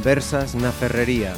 Conversas na Ferrería.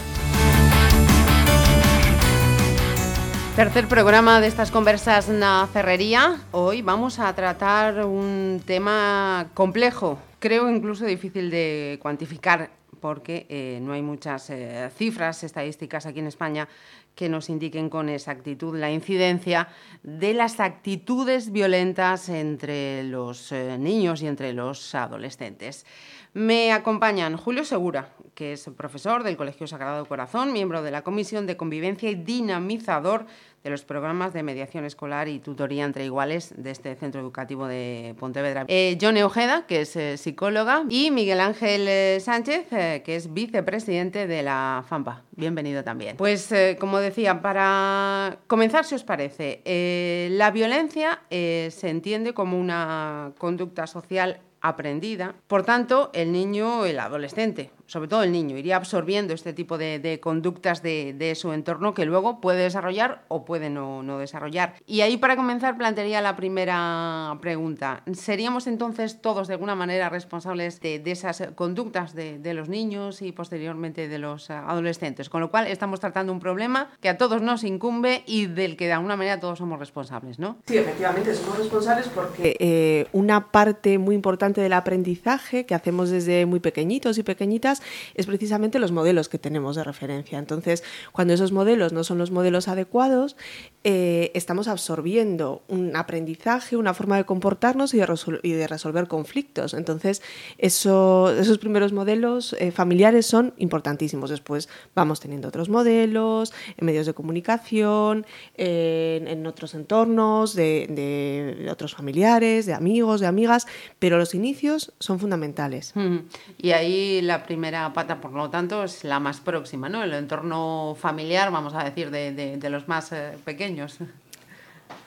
Tercer programa de estas conversas na Ferrería. Hoy vamos a tratar un tema complejo, creo incluso difícil de cuantificar porque eh, no hay muchas eh, cifras estadísticas aquí en España que nos indiquen con exactitud la incidencia de las actitudes violentas entre los eh, niños y entre los adolescentes. Me acompañan Julio Segura, que es profesor del Colegio Sagrado Corazón, miembro de la Comisión de Convivencia y dinamizador de los programas de mediación escolar y tutoría entre iguales de este centro educativo de Pontevedra. Eh, John Ojeda, que es eh, psicóloga, y Miguel Ángel eh, Sánchez, eh, que es vicepresidente de la FAMPA. Bienvenido también. Pues, eh, como decía, para comenzar, si os parece, eh, la violencia se entiende como una conducta social aprendida. Por tanto, el niño, el adolescente, sobre todo el niño, iría absorbiendo este tipo de, de conductas de, de, su entorno que luego puede desarrollar o puede no, no, desarrollar. Y ahí, para comenzar, plantearía la primera pregunta. ¿Seríamos entonces todos de alguna manera responsables de, de esas conductas de, de, los niños y posteriormente de los adolescentes? Con lo cual, estamos tratando un problema que a todos nos incumbe y del que de alguna manera todos somos responsables, ¿no? Sí, efectivamente, somos responsables porque eh, una parte muy importante del aprendizaje que hacemos desde muy pequeñitos y pequeñitas es precisamente los modelos que tenemos de referencia. Entonces, cuando esos modelos no son los modelos adecuados, eh, estamos absorbiendo un aprendizaje, una forma de comportarnos y de, resolver conflictos. Entonces, eso, esos primeros modelos eh, familiares son importantísimos. Después vamos teniendo otros modelos en medios de comunicación, en, en, otros entornos, de, de, otros familiares, de amigos, de amigas, pero los inicios son fundamentales. Mm. Y ahí la primera pata, por lo tanto, es la más próxima, ¿no? El entorno familiar, vamos a decir, de, de, de los más eh, pequeños.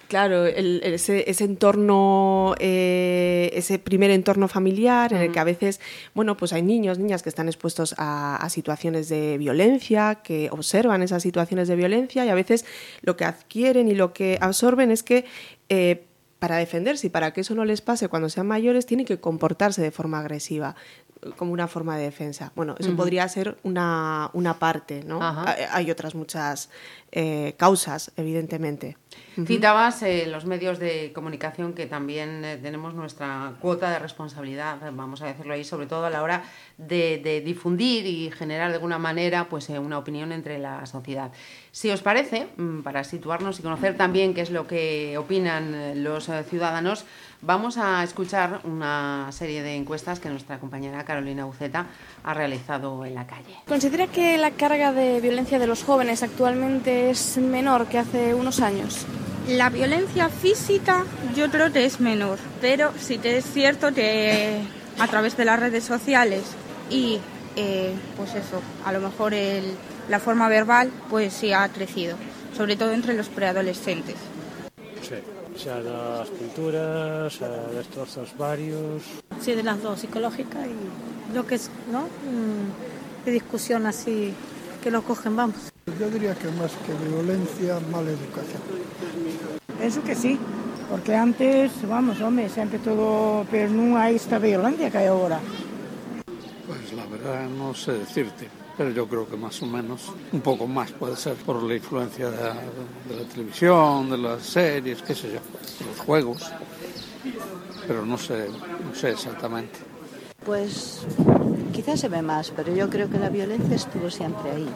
Claro, el, ese, ese, entorno, eh, ese primer entorno familiar en el que a veces, bueno, pues hay niños, niñas que están expuestos a, a, situaciones de violencia, que observan esas situaciones de violencia y a veces lo que adquieren y lo que absorben es que eh, para defenderse y para que eso no les pase cuando sean mayores tienen que comportarse de forma agresiva como una forma de defensa. Bueno, eso uh -huh. podría ser una, una parte, ¿no? Hay otras muchas eh, causas, evidentemente. Citabas eh, los medios de comunicación que también eh, tenemos nuestra cuota de responsabilidad, vamos a decirlo ahí, sobre todo a la hora de, difundir y generar de alguna manera pues, una opinión entre la sociedad. Si os parece, mm, para situarnos y conocer también qué es lo que opinan los ciudadanos, Vamos a escuchar una serie de encuestas que nuestra compañera Carolina Uceta ha realizado en la calle. ¿Considera que la carga de violencia de los jóvenes actualmente es menor que hace unos años? La violencia física yo creo que es menor, pero sí que es cierto que a través de las redes sociales y eh, pues eso, a lo mejor el, la forma verbal pues sí ha crecido, sobre todo entre los preadolescentes. Sí xa das pinturas, xa destrozos varios. Sí, de las dos, psicológica y lo que es, ¿no? Mm, de discusión así que lo cogen, vamos. Yo diría que más que violencia, mala educación. Eso que sí, porque antes, vamos, hombre, siempre todo, pero non hai esta violencia que agora. Pois Pues la verdad no sé decirte. Pero yo creo que más o menos un poco más puede ser por la influencia de, la televisión, de las series, qué sé yo, los juegos, pero no sé, no sé exactamente. Pues quizás se ve más, pero yo creo que la violencia estuvo siempre ahí.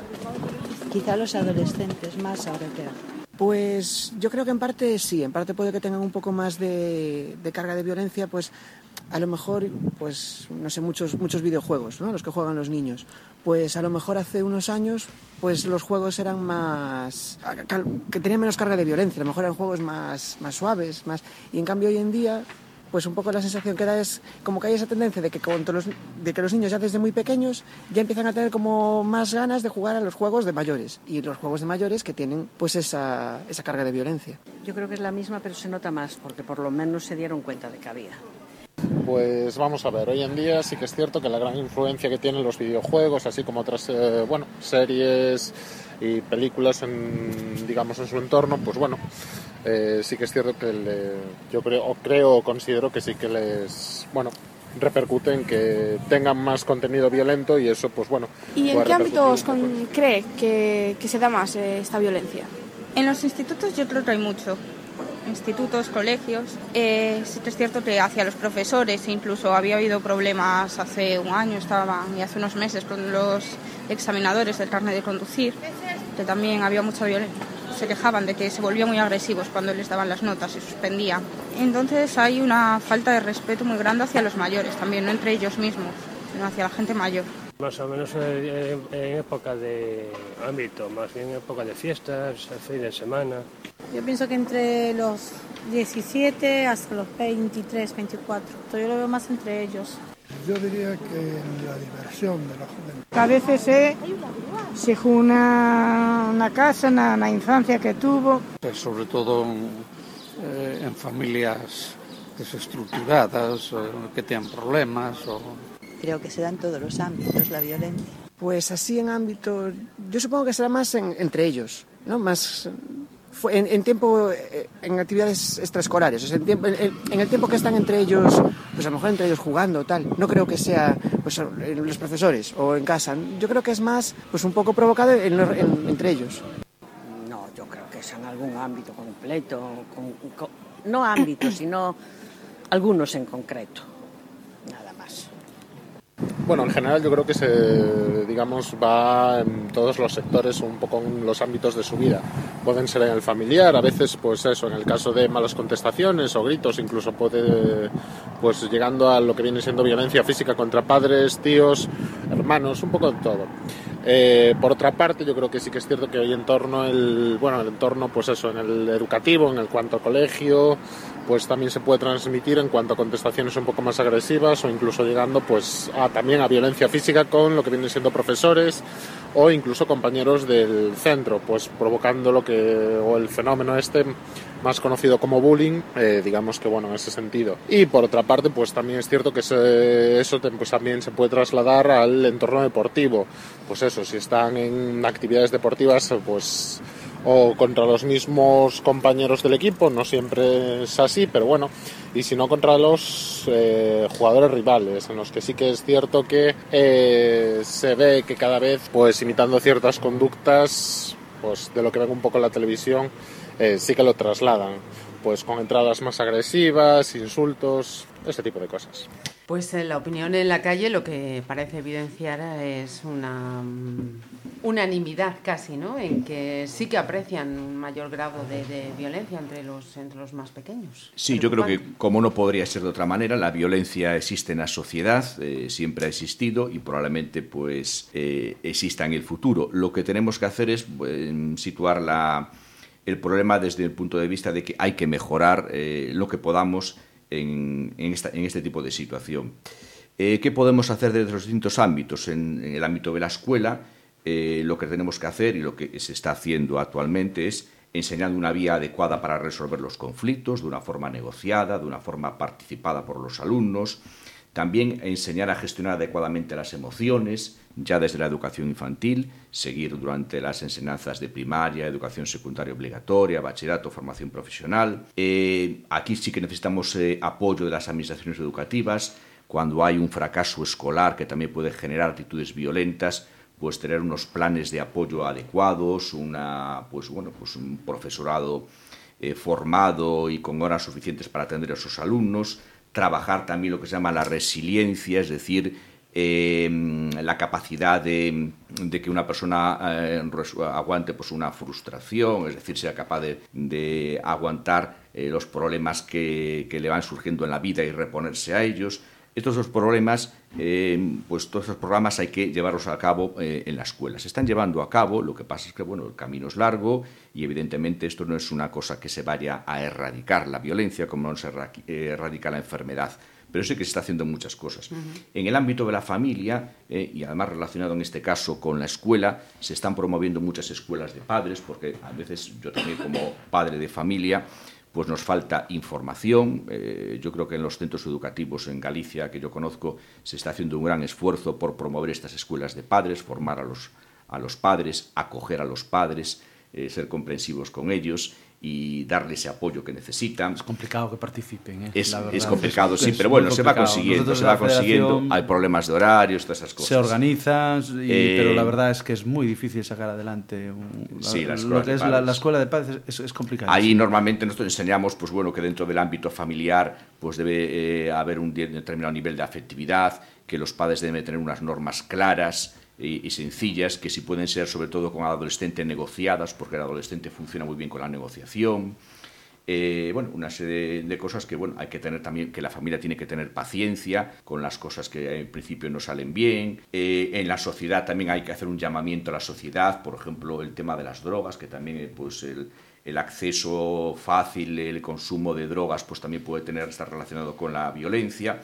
Quizá los adolescentes más ahora que Pues yo creo que en parte sí, en parte puede que tengan un poco más de, carga de violencia, pues a lo mejor, pues, no sé, muchos, muchos videojuegos, ¿no? Los que juegan los niños. Pues a lo mejor hace unos años, pues los juegos eran más... que tenían menos carga de violencia, a lo mejor eran juegos más, más suaves, más... Y en cambio hoy en día, pues un poco la sensación que da es como que hay esa tendencia de que, los, de que los niños ya desde muy pequeños ya empiezan a tener como más ganas de jugar a los juegos de mayores. Y los juegos de mayores que tienen pues esa, esa carga de violencia. Yo creo que es la misma, pero se nota más, porque por lo menos se dieron cuenta de que había. Pues vamos a ver, hoy en día sí que es cierto que la gran influencia que tienen los videojuegos, así como otras eh, bueno, series y películas en, digamos, en su entorno, pues bueno, eh, sí que es cierto que le, yo creo, o creo o considero que sí que les, bueno, repercute en que tengan más contenido violento y eso, pues bueno. ¿Y en qué ámbitos cree que, que, se da más eh, esta violencia? En los institutos yo creo que hay mucho. Institutos, colegios. Eh, sí que es cierto que hacia los profesores incluso había habido problemas hace un año estaban y hace unos meses con los examinadores del carnet de conducir, que también había mucha violencia se quejaban de que se volvían muy agresivos cuando les daban las notas y suspendían. Entonces hay una falta de respeto muy grande hacia los mayores también, no entre ellos mismos, sino hacia la gente mayor. Más o menos en, época de ámbito, más bien en época de fiestas, fin de semana. Yo pienso que entre los 17 hasta los 23, 24. Yo lo veo más entre ellos. Yo diría que en la diversión de la juventud. A veces se, se una, una casa, una, una, infancia que tuvo. Sobre todo eh, en familias desestructuradas, que tienen problemas. O... Creo que se da en todos los ámbitos la violencia. Pues así en ámbitos, yo supongo que será más en, entre ellos, ¿no? Más en, en, tiempo, eh, en actividades extraescolares, o sea, en, tiempo, en, en, el tiempo que están entre ellos, pues a lo mejor entre ellos jugando, tal. No creo que sea pues, en los profesores o en casa. Yo creo que es más pues un poco provocado entre ellos. No, yo creo que es en algún ámbito completo, no ámbito, sino algunos en concreto. Bueno, en general yo creo que se, digamos, va en todos los sectores, un poco en los ámbitos de su vida. Pueden ser en el familiar, a veces, pues eso, en el caso de malas contestaciones o gritos, incluso puede, pues llegando a lo que viene siendo violencia física contra padres, tíos, hermanos, un poco de todo. Eh, por otra parte, yo creo que sí que es cierto que hoy en torno el, bueno, el entorno, pues eso, en el educativo, en el cuanto a colegio, pues también se puede transmitir en cuanto a contestaciones un poco más agresivas o incluso llegando pues a, también a violencia física con lo que vienen siendo profesores o incluso compañeros del centro, pues provocando lo que o el fenómeno este más conocido como bullying, eh, digamos que bueno en ese sentido. Y por otra parte, pues también es cierto que eso pues, también se puede trasladar al entorno deportivo. Pues eso, si están en actividades deportivas, pues o contra los mismos compañeros del equipo, no siempre es así, pero bueno, y si no contra los eh, jugadores rivales, en los que sí que es cierto que eh, se ve que cada vez, pues imitando ciertas conductas, pues de lo que ven un poco en la televisión, eh, sí que lo trasladan, pues con entradas más agresivas, insultos, ese tipo de cosas. Pues en la opinión en la calle lo que parece evidenciar es una unanimidad casi, ¿no? En que sí que aprecian un mayor grado de, de, violencia entre los, entre los más pequeños. Sí, yo creo que como no podría ser de otra manera, la violencia existe en la sociedad, eh, siempre ha existido y probablemente pues eh, exista en el futuro. Lo que tenemos que hacer es pues, situar la, el problema desde el punto de vista de que hay que mejorar eh, lo que podamos en, este tipo de situación. Eh, ¿Qué podemos hacer desde los distintos ámbitos? En, en el ámbito de la escuela, eh, lo que tenemos que hacer y lo que se está haciendo actualmente es enseñando una vía adecuada para resolver los conflictos de una forma negociada, de una forma participada por los alumnos, también enseñar a gestionar adecuadamente las emociones, ya desde la educación infantil, seguir durante las enseñanzas de primaria, educación secundaria obligatoria, bachillerato, formación profesional. Eh, aquí sí que necesitamos eh, apoyo de las administraciones educativas. Cuando hay un fracaso escolar que también puede generar actitudes violentas, pues tener unos planes de apoyo adecuados, una, pues, bueno, pues un profesorado eh, formado y con horas suficientes para atender a sus alumnos, trabajar también lo que se llama la resiliencia, es decir, eh, la capacidad de, que una persona eh, aguante pues, una frustración, es decir, sea capaz de, aguantar eh, los problemas que, le van surgiendo en la vida y reponerse a ellos. Estos dos problemas, eh, pues todos esos programas hay que llevarlos a cabo eh, en la escuela. Se están llevando a cabo, lo que pasa es que bueno, el camino es largo y evidentemente esto no es una cosa que se vaya a erradicar la violencia como no se erradica la enfermedad pero sí que se está haciendo muchas cosas. Uh -huh. En el ámbito de la familia, eh, y además relacionado en este caso con la escuela, se están promoviendo muchas escuelas de padres, porque a veces yo también como padre de familia, pues nos falta información. Eh, yo creo que en los centros educativos en Galicia, que yo conozco, se está haciendo un gran esfuerzo por promover estas escuelas de padres, formar a los, a los padres, acoger a los padres, eh, ser comprensivos con ellos y darle ese apoyo que necesitan. Es complicado que participen, ¿eh? Es, es complicado, es, sí, pero bueno, se va consiguiendo, Nosotros se va consiguiendo. Hay problemas de horarios, todas esas cosas. Se organizan, y, eh, pero la verdad es que es muy difícil sacar adelante un, sí, la, lo que es la, la, escuela de padres es, es complicado. Ahí normalmente nosotros enseñamos, pues bueno, que dentro del ámbito familiar, pues debe eh, haber un determinado nivel de afectividad, que los padres deben tener unas normas claras, y, y, sencillas que si pueden ser sobre todo con el adolescente negociadas porque el adolescente funciona muy bien con la negociación eh, bueno, una serie de, de, cosas que bueno, hay que tener también, que la familia tiene que tener paciencia con las cosas que en principio no salen bien. Eh, en la sociedad también hay que hacer un llamamiento a la sociedad, por ejemplo, el tema de las drogas, que también eh, pues el, el acceso fácil, el consumo de drogas, pues también puede tener, estar relacionado con la violencia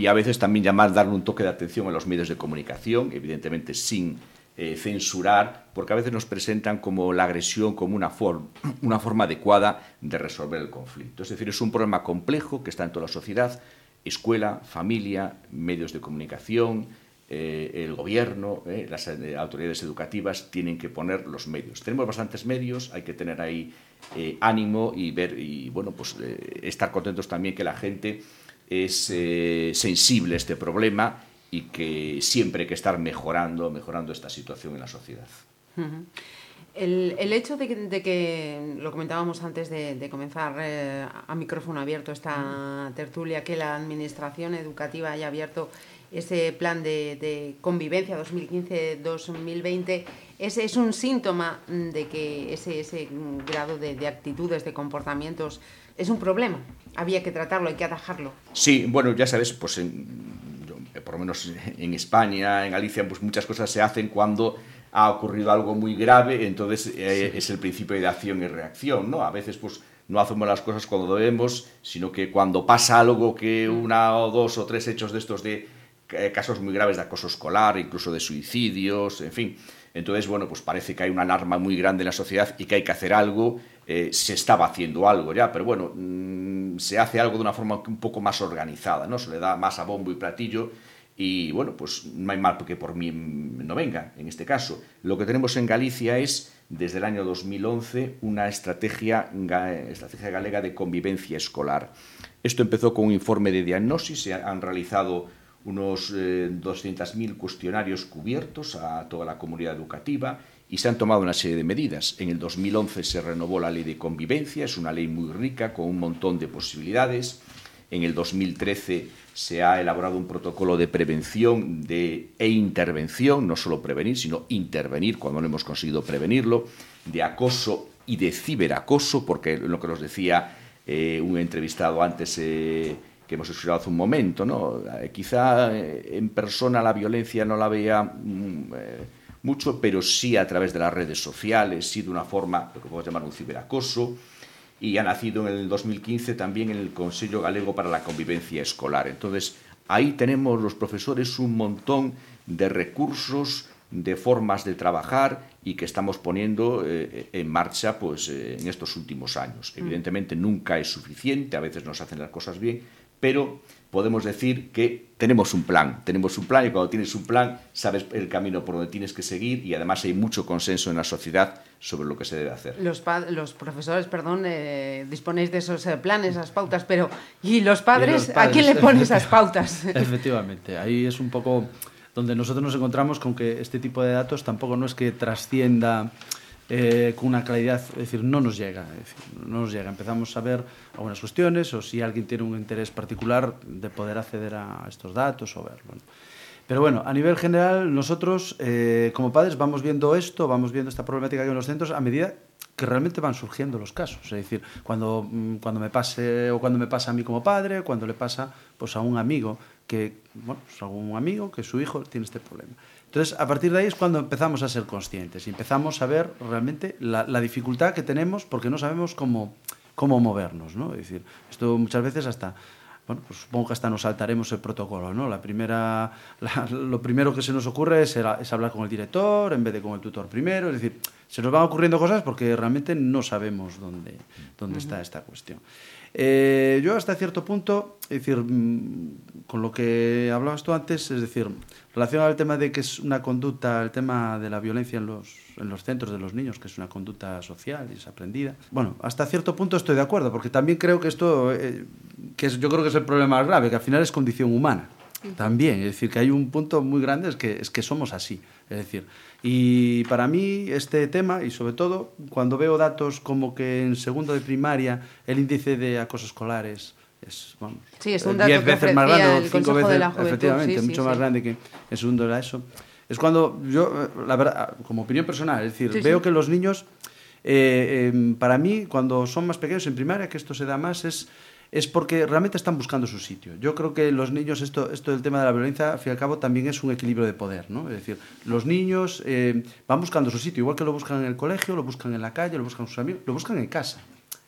y a veces también llamar, darle un toque de atención a los medios de comunicación, evidentemente sin eh, censurar, porque a veces nos presentan como la agresión como una, forma, una forma adecuada de resolver el conflicto. Es decir, es un problema complejo que está en toda la sociedad, escuela, familia, medios de comunicación, eh, el gobierno, eh, las autoridades educativas tienen que poner los medios. Tenemos bastantes medios, hay que tener ahí ánimo y ver y bueno pues estar contentos también que la gente es eh, sensible a este problema y que siempre hay que estar mejorando, mejorando esta situación en la sociedad. Uh -huh. El, el, hecho de que, de que, lo comentábamos antes de, de comenzar eh, a micrófono abierto esta tertulia, que la Administración Educativa haya abierto ese plan de, de convivencia 2015-2020, ese es un síntoma de que ese, ese grado de, de actitudes, de comportamientos, es un problema. Había que tratarlo, hay que atajarlo. Sí, bueno, ya sabes, pues en, por lo menos en España, en Galicia, pues muchas cosas se hacen cuando ha ocurrido algo muy grave, entonces eh, sí. es el principio de acción y reacción, ¿no? A veces, pues no hacemos las cosas cuando debemos, sino que cuando pasa algo que una o dos o tres hechos de estos de eh, casos muy graves de acoso escolar, incluso de suicidios, en fin. Entonces, bueno, pues parece que hay una alarma muy grande en la sociedad y que hay que hacer algo. Eh, se estaba haciendo algo ya, pero bueno, mmm, se hace algo de una forma un poco más organizada, ¿no? Se le da más a bombo y platillo y bueno, pues no hay mal porque por mí no venga, en este caso. Lo que tenemos en Galicia es, desde el año 2011, una estrategia, estrategia galega de convivencia escolar. Esto empezó con un informe de diagnosis, se han realizado unos eh, 200.000 cuestionarios cubiertos a toda la comunidad educativa y se han tomado una serie de medidas. En el 2011 se renovó la ley de convivencia, es una ley muy rica con un montón de posibilidades. En el 2013 se ha elaborado un protocolo de prevención de, e intervención, no solo prevenir, sino intervenir cuando no hemos conseguido prevenirlo, de acoso y de ciberacoso, porque lo que nos decía eh, un entrevistado antes eh, que hemos escuchado hace un momento, ¿no? Eh, quizá en persona la violencia no la vea mm, mucho, pero sí a través de las redes sociales, sí de una forma, lo que podemos llamar un ciberacoso, y ha nacido en el 2015 también en el Consejo Galego para la Convivencia Escolar. Entonces, ahí tenemos los profesores un montón de recursos, de formas de trabajar y que estamos poniendo eh, en marcha pues, eh, en estos últimos años. Mm. Evidentemente nunca es suficiente, a veces nos hacen las cosas bien, pero podemos decir que tenemos un plan, tenemos un plan y cuando tienes un plan sabes el camino por donde tienes que seguir y además hay mucho consenso en la sociedad sobre lo que se debe hacer. Los, los profesores, perdón, eh, disponéis de esos eh, planes, esas pautas, pero ¿y los padres? ¿Y los padres? ¿A quién le ponen esas pautas? Efectivamente, ahí es un poco donde nosotros nos encontramos con que este tipo de datos tampoco no es que trascienda eh, con una claridad, es decir, no nos llega, es decir, no nos llega. Empezamos a ver algunas cuestiones o si alguien tiene un interés particular de poder acceder a estos datos o verlo. ¿no? Pero bueno, a nivel general, nosotros eh, como padres vamos viendo esto, vamos viendo esta problemática que hay en los centros a medida que realmente van surgiendo los casos. Es decir, cuando, mm, cuando me pase o cuando me pasa a mí como padre, cuando le pasa pues, a un amigo que, bueno, pues, a un amigo que su hijo tiene este problema. Entonces, a partir de ahí es cuando empezamos a ser conscientes y empezamos a ver realmente la, la dificultad que tenemos porque no sabemos cómo, cómo movernos, ¿no? Es decir, esto muchas veces hasta bueno, pues supongo que hasta nos saltaremos el protocolo, ¿no? La primera, la, lo primero que se nos ocurre es, es, hablar con el director en vez de con el tutor primero, es decir, se nos van ocurriendo cosas porque realmente no sabemos dónde, dónde uh -huh. está esta cuestión. Eh, yo hasta cierto punto, es decir, mm, con lo que hablabas tú antes, es decir, relacionado al tema de que es una conducta, el tema de la violencia en los, en los centros de los niños, que es una conducta social y es aprendida. Bueno, hasta cierto punto estoy de acuerdo, porque también creo que esto, eh, que es, yo creo que es el problema más grave, que al final es condición humana. También, es decir, que hay un punto muy grande, es que, es que somos así. Es decir, y para mí este tema, y sobre todo cuando veo datos como que en segundo de primaria el índice de acoso escolar es, es vamos, sí, es un dato diez que veces más grande, cinco Consejo veces, de la Juventud, efectivamente, sí, mucho sí, más sí. grande que en segundo de la ESO. Es cuando yo, la verdad, como opinión personal, es decir, veo que los niños, eh, eh, para mí, cuando son más pequeños en primaria, que esto se da más, es es porque realmente están buscando su sitio. Yo creo que los niños, esto, esto del tema de la violencia, al fin y al cabo, también es un equilibrio de poder. ¿no? Es decir, los niños eh, van buscando su sitio, igual que lo buscan en el colegio, lo buscan en la calle, lo buscan sus amigos, lo buscan en casa.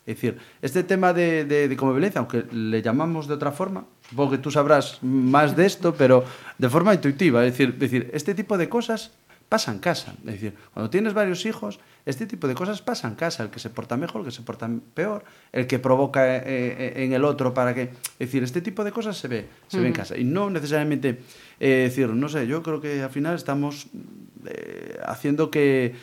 Es decir, este tema de, de, como violencia, aunque le llamamos de otra forma, supongo que tú sabrás más de esto, pero de forma intuitiva. Es decir, es decir este tipo de cosas pasan en casa. Es decir, cuando tienes varios hijos, este tipo de cosas pasan en casa. El que se porta mejor, el que se porta peor, el que provoca eh, eh, en el otro para que... Es decir, este tipo de cosas se ve, se ve en casa. Y no necesariamente... eh, decir, no sé, yo creo que al final estamos eh, haciendo que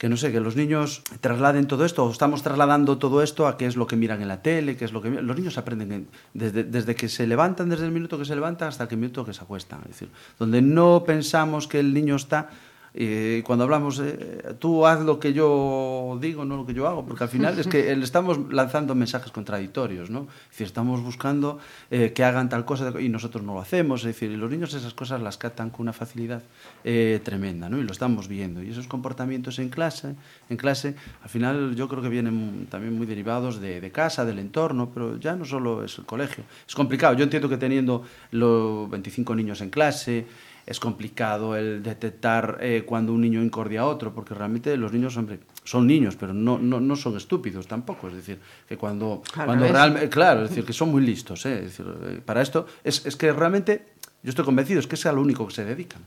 que no sé, que los niños trasladen todo esto, o estamos trasladando todo esto a qué es lo que miran en la tele, qué es lo que. Los niños aprenden en- desde, desde que se levantan, desde el minuto que se levantan hasta el minuto que se acuestan. Es decir, donde no pensamos que el niño está, eh, cuando hablamos, eh, tú haz lo que yo digo, no lo que yo hago, porque al final es que le estamos lanzando mensajes contradictorios, ¿no? Es decir, estamos buscando eh, que hagan tal cosa y nosotros no lo hacemos, es decir, y los niños esas cosas las captan con una facilidad eh, tremenda, ¿no? Y lo estamos viendo. Y esos comportamientos en clase, en clase, al final yo creo que vienen también muy derivados de, de casa, del entorno, pero ya no solo es el colegio. Es complicado. Yo entiendo que teniendo los 25 niños en clase, es complicado el detectar eh, cuando un niño incordia a otro, porque realmente los niños, hombre, son niños, pero no, no, no son estúpidos tampoco. Es decir, que cuando, cuando realmente, claro, es decir, que son muy listos. ¿eh? Es decir, eh, para esto, es, es que realmente, yo estoy convencido, es que es a lo único que se dedican.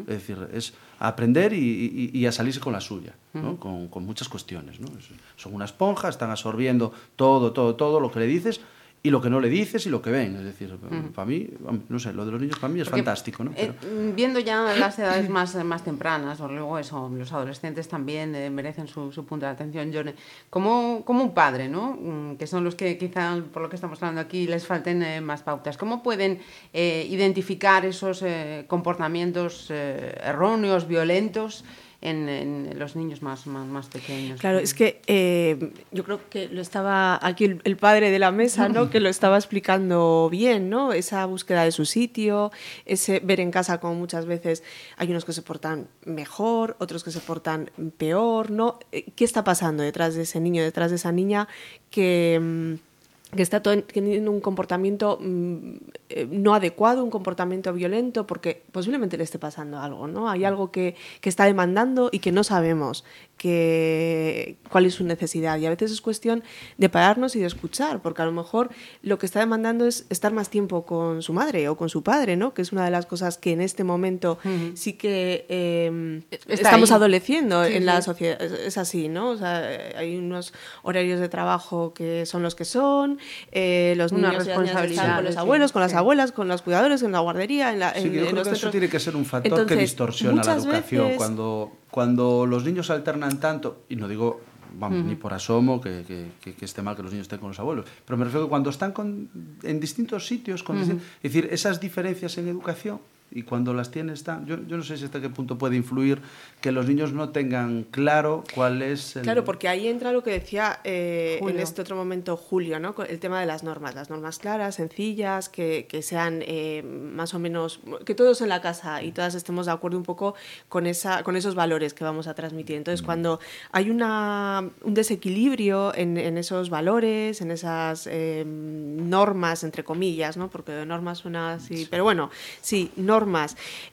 Es decir, es a aprender y, y- y a salirse con la suya, con, con muchas cuestiones. ¿no? Es- son una esponja, están absorbiendo todo, todo, todo lo que le dices y lo que no le dices y lo que ven. Es decir, Ujú. para mí, no sé, lo de los niños para mí es Porque, fantástico. ¿no? eh, Pero- viendo ya las edades más, más tempranas, o luego eso, los adolescentes también eh, merecen su, su punto de atención, Johnny. Como, como un padre, ¿no? Mm, Que son los que quizá, por lo que estamos hablando aquí, les falten eh, más pautas. ¿Cómo pueden eh, identificar esos eh, comportamientos erróneos, violentos, en, en los niños más, más, más pequeños? Claro, es que eh, yo creo que lo estaba aquí el, el padre de la mesa, ¿no? Que lo estaba explicando bien, ¿no? Esa búsqueda de su sitio, ese ver en casa como muchas veces hay unos que se portan mejor, otros que se portan peor, ¿no? Eh, ¿Qué está pasando detrás de ese niño, detrás de esa niña que mm, que está teniendo un comportamiento mm, eh, no adecuado, un comportamiento violento, porque posiblemente le esté pasando algo, ¿no? Hay algo que, que está demandando y que no sabemos que, cuál es su necesidad. Y a veces es cuestión de pararnos y de escuchar, porque a lo mejor lo que está demandando es estar más tiempo con su madre o con su padre, ¿no? Que es una de las cosas que en este momento sí que eh, Está estamos ahí. adoleciendo Sí, en la sociedad. Es, es así, ¿no? O sea, hay unos horarios de trabajo que son los que son, eh, los Unas niños y las niñas están con los abuelos, con las sí. abuelas, con los cuidadores, en la guardería, en, la, Sí, en, yo en creo los que eso tiene que ser un factor Entonces, que distorsiona la educación. veces- Cuando, cuando los niños alternan tanto, y no digo, vamos, ni por asomo que, que, que- que esté mal que los niños estén con los abuelos, pero me refiero que cuando están con- en distintos sitios, con Ujú. distin- es decir, esas diferencias en educación y cuando las tienen están, yo, yo no sé si hasta qué punto puede influir que los niños no tengan claro cuál es el... Claro, porque ahí entra lo que decía eh, en este otro momento Julio, ¿no? El tema de las normas, las normas claras, sencillas, que, que sean eh, más o menos, que todos en la casa y todas estemos de acuerdo un poco con, esa, con esos valores que vamos a transmitir. Entonces, cuando hay una, un desequilibrio en, en esos valores, en esas eh, normas, entre comillas, ¿no? Porque de normas suena así, pero bueno, sí, normas,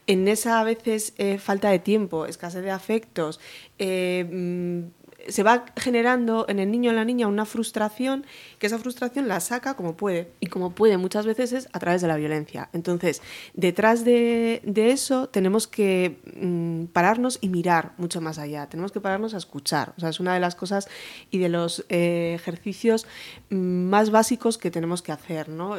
en esa a veces eh, falta de tiempo, escasez de afectos, eh, mm, se va generando en el niño o la niña una frustración, que esa frustración la saca como puede. Y como puede muchas veces es a través de la violencia. Entonces, detrás de, eso tenemos que mm, pararnos y mirar mucho más allá. Tenemos que pararnos a escuchar. O sea, es una de las cosas y de los eh, ejercicios mm, más básicos que tenemos que hacer, ¿no?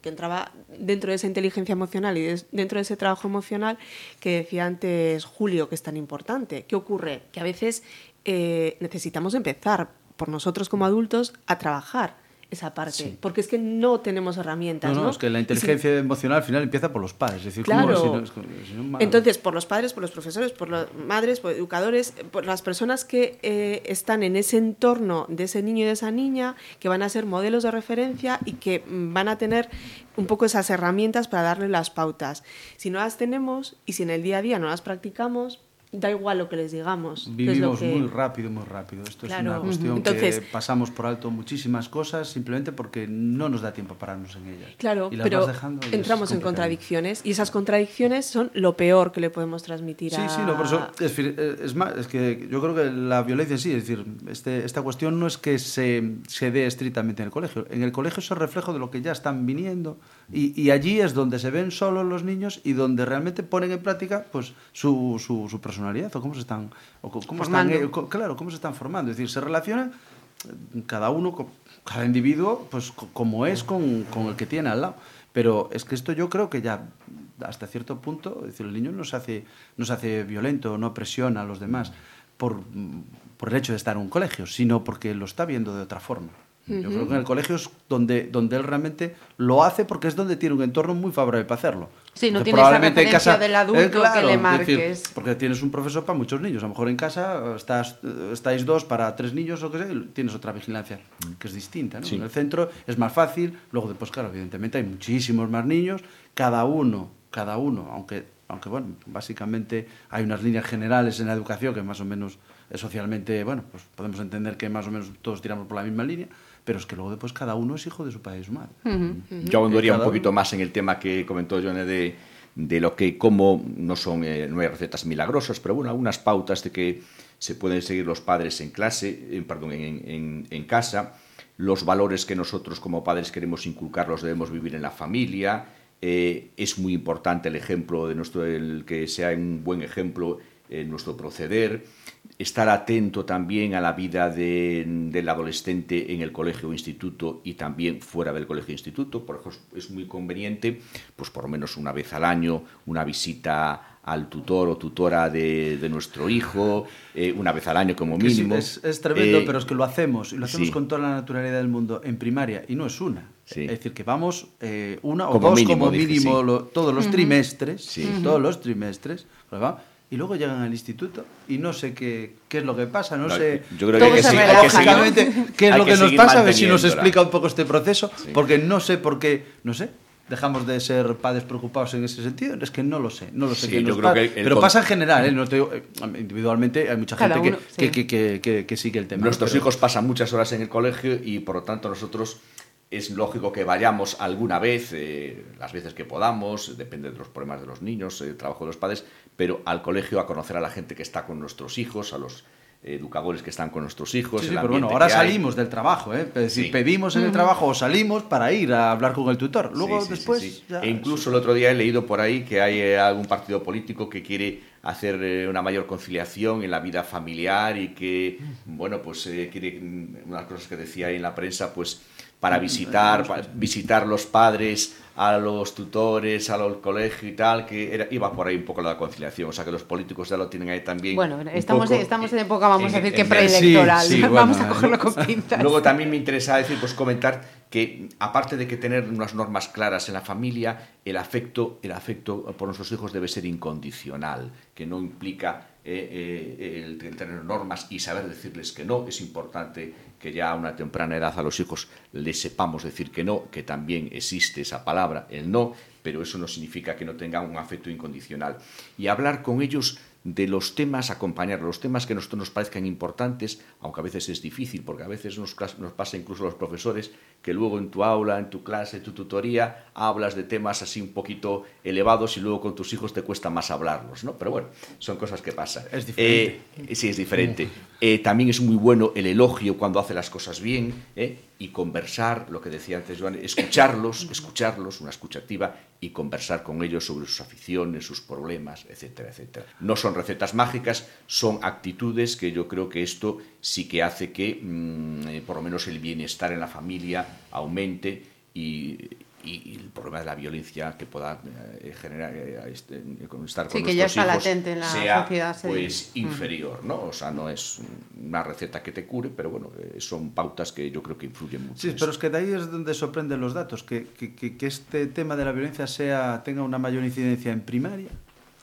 Que entraba dentro de esa inteligencia emocional y dentro de ese trabajo emocional que decía antes Julio, que es tan importante. ¿Qué ocurre? Que a veces eh, necesitamos empezar por nosotros como adultos a trabajar esa parte, Sí. porque es que no tenemos herramientas. No, No, no, es que la inteligencia emocional al final empieza por los padres. Es decir, ¿cómo- Claro. si no- si mal. Entonces, por los padres, por los profesores, por las madres, por educadores, por las personas que eh, están en ese entorno de ese niño y de esa niña, que van a ser modelos de referencia y que mm, van a tener un poco esas herramientas para darle las pautas. Si no las tenemos y si en el día a día no las practicamos, da igual lo que les digamos. que es lo Vivimos que- muy rápido, muy rápido. Esto es Claro. una cuestión. Entonces- que pasamos por alto muchísimas cosas simplemente porque no nos da tiempo a pararnos en ellas. Claro, Y las pero vas y es entramos en contradicciones y esas contradicciones son lo peor que le podemos transmitir Sí, a... sí, no, por eso es, eh, es más, es que yo creo que la violencia sí, es decir, este, esta cuestión no es que se, se dé estrictamente en el colegio. En el colegio es el reflejo de lo que ya están viniendo y, y allí es donde se ven solos los niños y donde realmente ponen en práctica pues su, su, su personalidad o cómo se están, o cómo Formando. co- claro, cómo se están formando. Es decir, se relacionan eh, cada uno, cada individuo, pues co- como es con, con el que tiene al lado. Pero es que esto yo creo que ya hasta cierto punto, es decir, el niño no se hace, no se hace violento, no presiona a los demás por, por el hecho de estar en un colegio, sino porque lo está viendo de otra forma. Yo creo que en el colegio es donde, donde él realmente lo hace porque es donde tiene un entorno muy favorable para hacerlo. Sí, no Porque tiene esa probablemente en referencia casa- del adulto Eh, claro, que le es decir, marques. porque tienes un profesor para muchos niños. A lo mejor en casa estás, estáis dos para tres niños o qué sé, y tienes otra vigilancia que es distinta. ¿no? Sí. En el centro es más fácil. Luego después, claro, evidentemente hay muchísimos más niños. Cada uno, cada uno, aunque, aunque bueno, básicamente hay unas líneas generales en la educación que más o menos eh, socialmente, bueno, pues podemos entender que más o menos todos tiramos por la misma línea. Pero es que luego después cada uno es hijo de su padre y su madre. Yo ahondaría un poquito uno. más en el tema que comentó Johnny de, de lo que, como no son, eh, no hay recetas milagrosas, pero bueno, algunas pautas de que se pueden seguir los padres en clase, eh, perdón, en, en- en casa, los valores que nosotros como padres queremos inculcar los debemos vivir en la familia. eh, es muy importante el ejemplo de nuestro, el que sea un buen ejemplo en nuestro proceder estar atento también a la vida de- del adolescente en el colegio o instituto y también fuera del colegio o instituto. Por ejemplo, es muy conveniente, pues por lo menos una vez al año, una visita al tutor o tutora de, de nuestro hijo, eh, una vez al año como Que sí, mínimo. es, es tremendo, Eh, pero es que lo hacemos, y lo hacemos sí. con toda la naturalidad del mundo en primaria, y no es una. Sí. Es decir, que vamos eh, una o Como dos mínimo, como mínimo sí. lo- todos los trimestres, Sí. todos los trimestres, va, y luego llegan al instituto y no sé qué, qué es lo que pasa, no, No, sé yo creo que hay que seguir- hay que seguir- qué es hay lo que que nos pasa, a ver si nos explica un poco este proceso, porque no sé por qué, no sé, dejamos de ser padres preocupados en ese sentido, es que no lo sé, no lo sé Sí, qué yo nos creo que el pero con- pasa en general, ¿eh? No te digo, eh, individualmente hay mucha gente uno, que, sí. que, que, que, que sigue el tema. Nuestros pero- hijos pasan muchas horas en el colegio y por lo tanto nosotros es lógico que vayamos alguna vez, eh, las veces que podamos, depende de los problemas de los niños, el trabajo de los padres, pero al colegio a conocer a la gente que está con nuestros hijos, a los educadores que están con nuestros hijos. Sí, sí, el pero bueno, ahora hay. salimos del trabajo, ¿eh? Es decir, Sí. pedimos en el Ujú. trabajo o salimos para ir a hablar con el tutor. Luego Sí, sí, sí, después sí. ya- E incluso el otro día he leído por ahí que hay eh, algún partido político que quiere hacer eh, una mayor conciliación en la vida familiar y que, bueno, pues eh, quiere, mm, unas cosas que decía ahí en la prensa, pues para visitar, pa- visitar los padres a los tutores, al colegio y tal, que era, iba por ahí un poco la conciliación. O sea que los políticos ya lo tienen ahí también. Bueno, estamos, poco estamos en época, vamos a decir que preelectoral. Sí, sí, vamos bueno, a cogerlo con pinzas. Luego también me interesa decir, pues comentar que aparte de que tener unas normas claras en la familia, el afecto, el afecto por nuestros hijos debe ser incondicional, que no implica eh, eh, el, el tener normas y saber decirles que no. Es importante que ya a una temprana edad a los hijos les sepamos decir que no, que también existe esa palabra, el no, pero eso no significa que no tengan un afecto incondicional. Y hablar con ellos de los temas, acompañar los temas que a nosotros nos parezcan importantes, aunque a veces es difícil, porque a veces nos, nos pasa incluso a los profesores que luego en tu aula, en tu clase, en tu tutoría, hablas de temas así un poquito elevados y luego con tus hijos te cuesta más hablarlos, ¿no? Pero bueno, son cosas que pasan. Es diferente. Eh, sí, es diferente. Eh, también es muy bueno el elogio cuando hace las cosas bien ¿eh? Y conversar, lo que decía antes Joan, escucharlos, escucharlos, una escucha activa y conversar con ellos sobre sus aficiones, sus problemas, etcétera, etcétera. No son recetas mágicas, son actitudes que yo creo que esto sí que hace que mmm, eh, por lo menos el bienestar en la familia aumente y, y, el problema de la violencia que pueda eh, generar eh, este, estar con sí, que ya está latente en la sea, sociedad pues inferior no o sea no es una receta que te cure pero bueno eh, son pautas que yo creo que influyen mucho sí pero es que de ahí es donde sorprenden los datos que, que, que, que este tema de la violencia sea tenga una mayor incidencia en primaria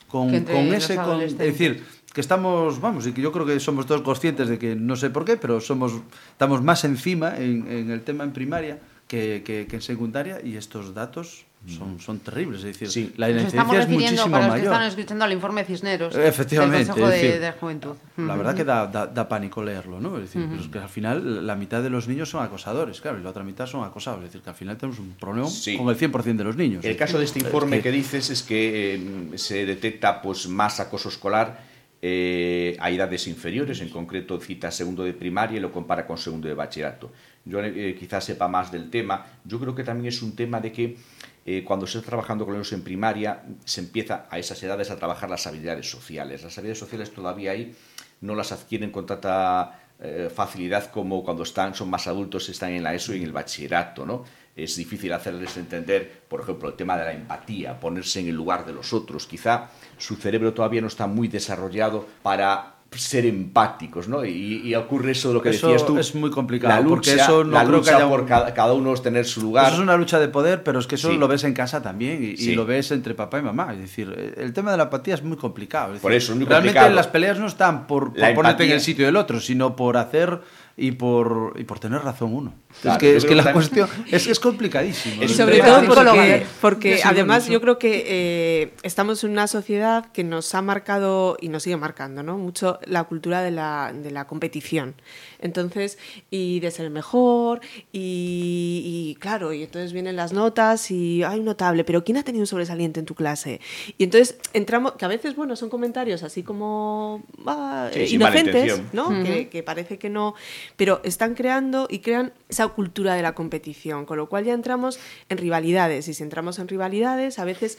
con, con ese con, es decir que estamos, vamos, y que yo creo que somos todos conscientes de que no sé por qué, pero somos estamos más encima en, en el tema en primaria que, que, que en secundaria y estos datos son, son terribles. Es decir, sí. la incidencia es muchísimo para los mayor. que están escuchando al informe Cisneros Efectivamente, del Consejo es decir, de, de, Juventud. La verdad que da, da, da pánico leerlo, ¿no? Es decir, uh -huh. pero es que al final la mitad de los niños son acosadores, claro, y la otra mitad son acosados. Es decir, que al final tenemos un problema sí. con el 100% de los niños. El caso de este informe es que... que... dices es que eh, se detecta pues, más acoso escolar eh, a edades inferiores, en concreto cita segundo de primaria y lo compara con segundo de bachillerato. Yo eh, quizás sepa más del tema. Yo creo que también es un tema de que eh, cuando se está trabajando con los en primaria se empieza a esas edades a trabajar las habilidades sociales. Las habilidades sociales todavía ahí no las adquieren con tanta eh, facilidad como cuando están, son más adultos, están en la ESO y en el bachillerato, ¿no? Es difícil hacerles entender, por ejemplo, el tema de la empatía, ponerse en el lugar de los otros. Quizá su cerebro todavía no está muy desarrollado para ser empáticos, ¿no? Y, y, ocurre eso de lo que eso decías tú. es muy complicado. La lucha, porque eso no la creo lucha que haya por cada, cada, uno tener su lugar. Eso es una lucha de poder, pero es que eso Sí. lo ves en casa también y, lo ves entre papá y mamá. Es decir, el tema de la empatía es muy complicado. Es decir, Por eso, es muy realmente complicado. las peleas no están por, por ponerte en el sitio del otro, sino por hacer y por, y por tener razón uno. Claro, es que, es que la cuestión es, es complicadísimo. Y El sobre todo porque, porque Sí, además yo creo que eh, estamos en una sociedad que nos ha marcado y nos sigue marcando ¿no? mucho la cultura de la, de la competición. Entonces, y de ser el mejor, y, y claro, y entonces vienen las notas y hay un notable, pero ¿quién ha tenido un sobresaliente en tu clase? Y entonces entramos, que a veces, bueno, son comentarios así como ah, Sí, eh, inocentes. ¿no? Que parece que no, pero están creando y crean esa cultura de la competición, con lo cual ya entramos en rivalidades y si entramos en rivalidades, a veces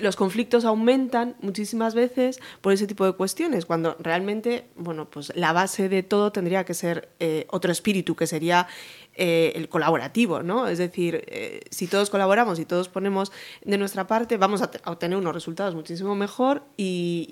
los conflictos aumentan muchísimas veces por ese tipo de cuestiones, cuando realmente, bueno, pues la base de todo tendría que ser eh, otro espíritu, que sería eh, el colaborativo, ¿no? Es decir, eh, si todos colaboramos y todos ponemos de nuestra parte, vamos a, te- a obtener unos resultados muchísimo mejor y,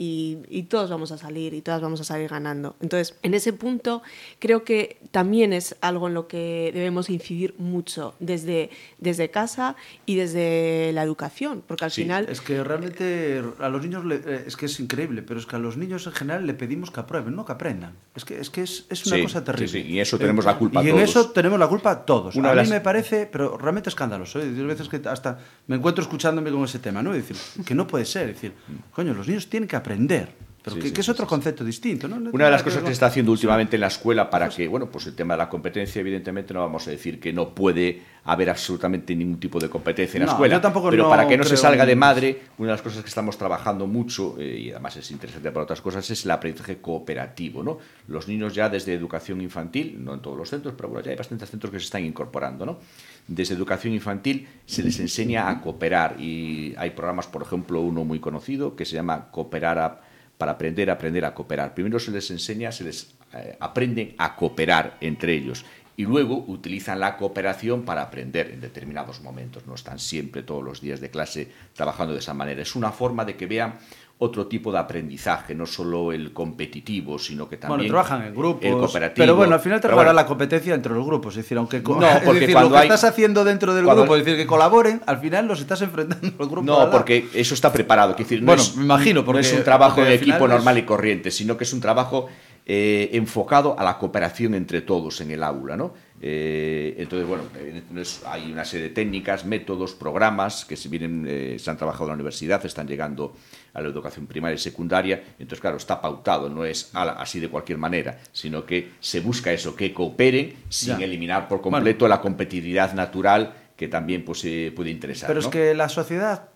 y- y todos vamos a salir y todas vamos a salir ganando. Entonces, en ese punto, creo que también es algo en lo que debemos incidir mucho desde, desde casa y desde la educación, porque al Sí, final... es que realmente a los niños le- eh, es que es increíble, pero es que a los niños en general le pedimos que aprueben, no que aprendan. Es que es, que es, es una Sí, cosa terrible. sí, sí, y eso tenemos la culpa Y en todos. eso tenemos la culpa todos. Una a mí las- me parece, pero realmente escandaloso. ¿eh? Hay veces que hasta me encuentro escuchándome con ese tema, ¿no? Es decir, que no puede ser. Es decir, coño, los niños tienen que aprender. Pero Sí, que, sí, que es otro concepto distinto, ¿no? Una de las cosas que se está haciendo últimamente en la escuela para que, bueno, pues el tema de la competencia, evidentemente no vamos a decir que no puede haber absolutamente ningún tipo de competencia en la No, escuela. yo tampoco pero no para que no se salga de madre, una de las cosas que estamos trabajando mucho, eh, y además es interesante para otras cosas, es el aprendizaje cooperativo, ¿no? Los niños ya desde educación infantil, no en todos los centros, pero bueno, ya hay bastantes centros que se están incorporando, ¿no? Desde educación infantil se les enseña a cooperar y hay programas, por ejemplo, uno muy conocido que se llama Cooperar a para aprender aprender a cooperar. Primero se les enseña, se les eh, aprenden a cooperar entre ellos y luego utilizan la cooperación para aprender en determinados momentos. No están siempre todos los días de clase trabajando de esa manera. Es una forma de que vean otro tipo de aprendizaje, no solo el competitivo, sino que también Bueno, trabajan en grupos. el cooperativo. Pero bueno, al final regalará bueno, la competencia entre los grupos. Es decir, aunque No, es porque decir, cuando lo que hay- estás haciendo dentro del cuando- grupo, es decir, que colaboren, al final los estás enfrentando al grupo. No, porque eso está preparado. quiero decir, no Bueno, es, me imagino, no porque- es un trabajo de equipo es- normal y corriente, sino que es un trabajo eh, enfocado a la cooperación entre todos en el aula, ¿no? Eh, entonces, bueno, hay una serie de técnicas, métodos, programas que se, vienen, eh, se han trabajado en la universidad, están llegando a la educación primaria y secundaria. Entonces, claro, está pautado, no es así de cualquier manera, sino que se busca eso, que cooperen sin Ya. eliminar por completo la competitividad natural que también pues, eh, puede interesar. Pero ¿no? es que la sociedad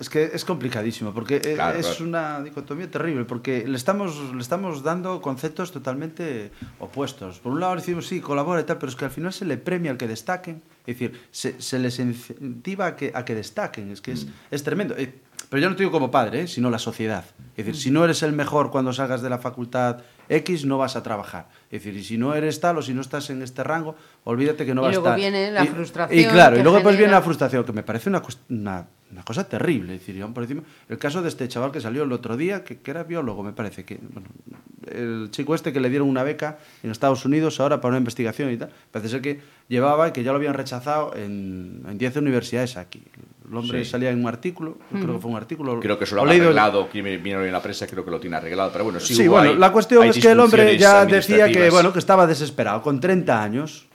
es que es complicadísimo porque eh, Claro, es claro. una dicotomía terrible porque le estamos le estamos dando conceptos totalmente opuestos. Por un lado decimos sí, colabora y tal, pero es que al final se le premia al que destaquen, es decir, se, se les incentiva a que, a que destaquen, es que es, es tremendo. Pero yo no te digo como padre, ¿eh? sino la sociedad. Es decir, si no eres el mejor cuando salgas de la facultad X, no vas a trabajar. Es decir, y si no eres tal o si no estás en este rango, olvídate que no Y vas a luego estar. viene la Y- frustración Y claro, y luego pues viene genera- la frustración, que me parece una, una, una cosa terrible. Es decir, y por encima, el caso de este chaval que salió el otro día, que, que era biólogo, me parece que. bueno, el chico este que le dieron una beca en Estados Unidos ahora para una investigación y tal, parece ser que llevaba y que ya lo habían rechazado en en 10 universidades aquí. El hombre Sí. salía en un artículo, creo que fue un artículo. Creo que eso lo leído- arreglado, que vino en la prensa, creo que lo tiene arreglado, pero bueno, sí, Sí, hubo bueno, ahí- la cuestión hay es que el hombre ya decía que, bueno, que estaba desesperado, con 30 años,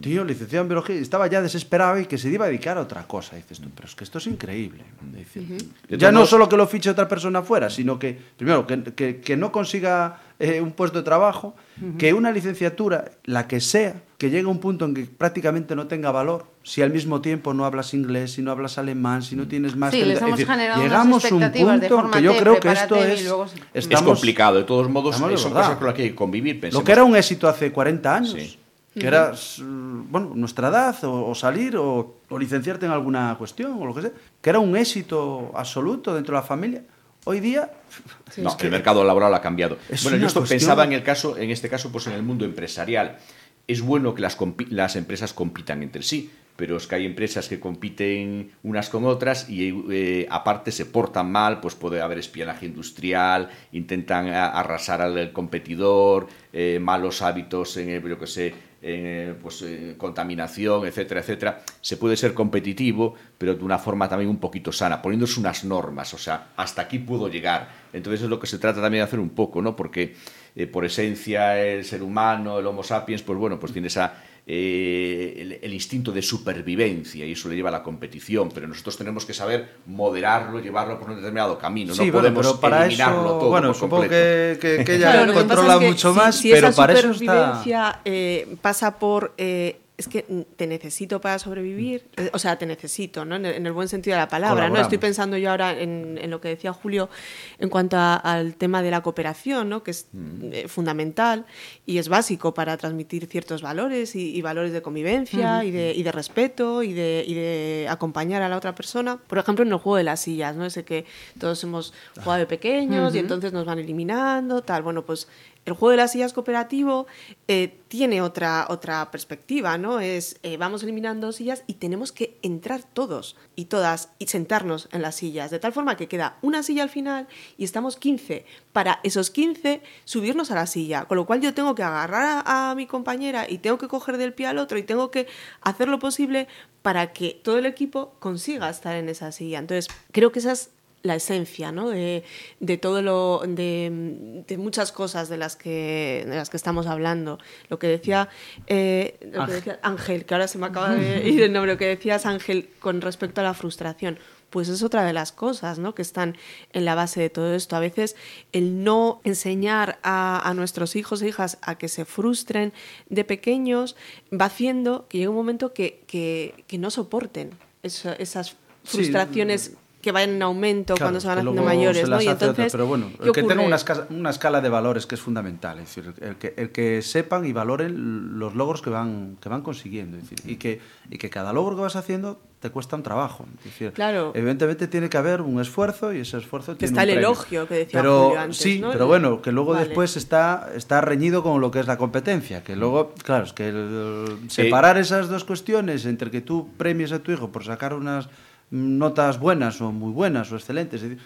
tío, licenciado en biología, estaba ya desesperado y que se iba a dedicar a otra cosa. Y dices tú, pero es que esto es increíble. Decir, De Ya no solo que lo fiche otra persona fuera, sino que, primero, que, que- que no consiga eh, un puesto de trabajo, que una licenciatura, la que sea, que llegue a un punto en que prácticamente no tenga valor, si al mismo tiempo no hablas inglés, si no hablas alemán, si no tienes más... Sí, les hemos generado unas llegamos a un expectativas de punto que yo creo que esto es... luego se- Es estamos- complicado, de todos modos, estamos son cosas con las que hay que convivir. Pensemos. Lo que era un éxito hace 40 años, Sí. Que era s- bueno, nuestra edad, o, o salir, o, o licenciarte en alguna cuestión, o lo que sea, que era un éxito absoluto dentro de la familia. Hoy día... No, es que- el mercado laboral ha cambiado. Es Bueno, yo esto cuestión- pensaba en el caso, en este caso, pues en el mundo empresarial. Es bueno que las, las empresas compitan entre sí, pero es que hay empresas que compiten unas con otras y eh, aparte se portan mal, pues puede haber espionaje industrial, intentan arrasar al competidor, eh, malos hábitos en, eh, yo que sé, eh, pues, eh, contaminación, etcétera, etcétera. Se puede ser competitivo, pero de una forma también un poquito sana, poniéndose unas normas, o sea, hasta aquí puedo llegar. Entonces es lo que se trata también de hacer un poco, ¿no? Porque eh, por esencia el ser humano, el Homo sapiens, pues bueno, pues tiene esa, eh, el, el instinto de supervivencia y eso le lleva a la competición, pero nosotros tenemos que saber moderarlo, llevarlo por un determinado camino, Sí, no bueno, podemos pero para eliminarlo eso, todo bueno, por supongo completo. que, que- que ella Claro, lo controla que mucho si- más, si pero esa para eso está... supervivencia eh, pasa por eh, es que te necesito para sobrevivir, eh, o sea, te necesito, ¿no? En el, en el buen sentido de la palabra, ¿no? Estoy pensando yo ahora en, en lo que decía Julio en cuanto a- al tema de la cooperación, ¿no? Que es eh, fundamental y es básico para transmitir ciertos valores y, y valores de convivencia Ujú. y, de, y de respeto y de, y de acompañar a la otra persona. Por ejemplo, en el juego de las sillas, ¿no? Ese que todos hemos jugado de pequeños y entonces nos van eliminando, tal. Bueno, pues el juego de las sillas cooperativo eh, tiene otra, otra perspectiva, ¿no? Es eh, vamos eliminando sillas y tenemos que entrar todos y todas y sentarnos en las sillas, de tal forma que queda una silla al final y estamos 15. Para esos 15 subirnos a la silla, con lo cual yo tengo que agarrar a, a mi compañera y tengo que coger del pie al otro y tengo que hacer lo posible para que todo el equipo consiga estar en esa silla. Entonces, creo que esa es la esencia ¿no? de, de todo lo de, de muchas cosas de las que de las que estamos hablando lo que decía eh, lo que Ángel. decía Ángel que ahora se me acaba de ir el nombre lo que decías Ángel con respecto a la frustración pues es otra de las cosas ¿no? que están en la base de todo esto. A veces el no enseñar a, a nuestros hijos e hijas a que se frustren de pequeños va haciendo que llegue un momento que, que, que no soporten eso- esas Sí, frustraciones que vayan en aumento Claro, cuando se van haciendo mayores. se ¿no? Y otra, entonces, pero bueno, ¿qué el que tenga una escala, una escala de valores que es fundamental, es decir, el que, el que sepan y valoren los logros que van, que van consiguiendo, es decir, y, que, y que cada logro que vas haciendo te cuesta un trabajo. Es decir, Claro. Evidentemente tiene que haber un esfuerzo y ese esfuerzo Que tiene está un el premio. elogio que decía pero, Julio antes, Sí, ¿no? pero bueno, que luego Vale. después está, está reñido con lo que es la competencia, que luego, claro, es que el- separar esas dos cuestiones entre que tú premies a tu hijo por sacar unas notas buenas o muy buenas o excelentes, es decir,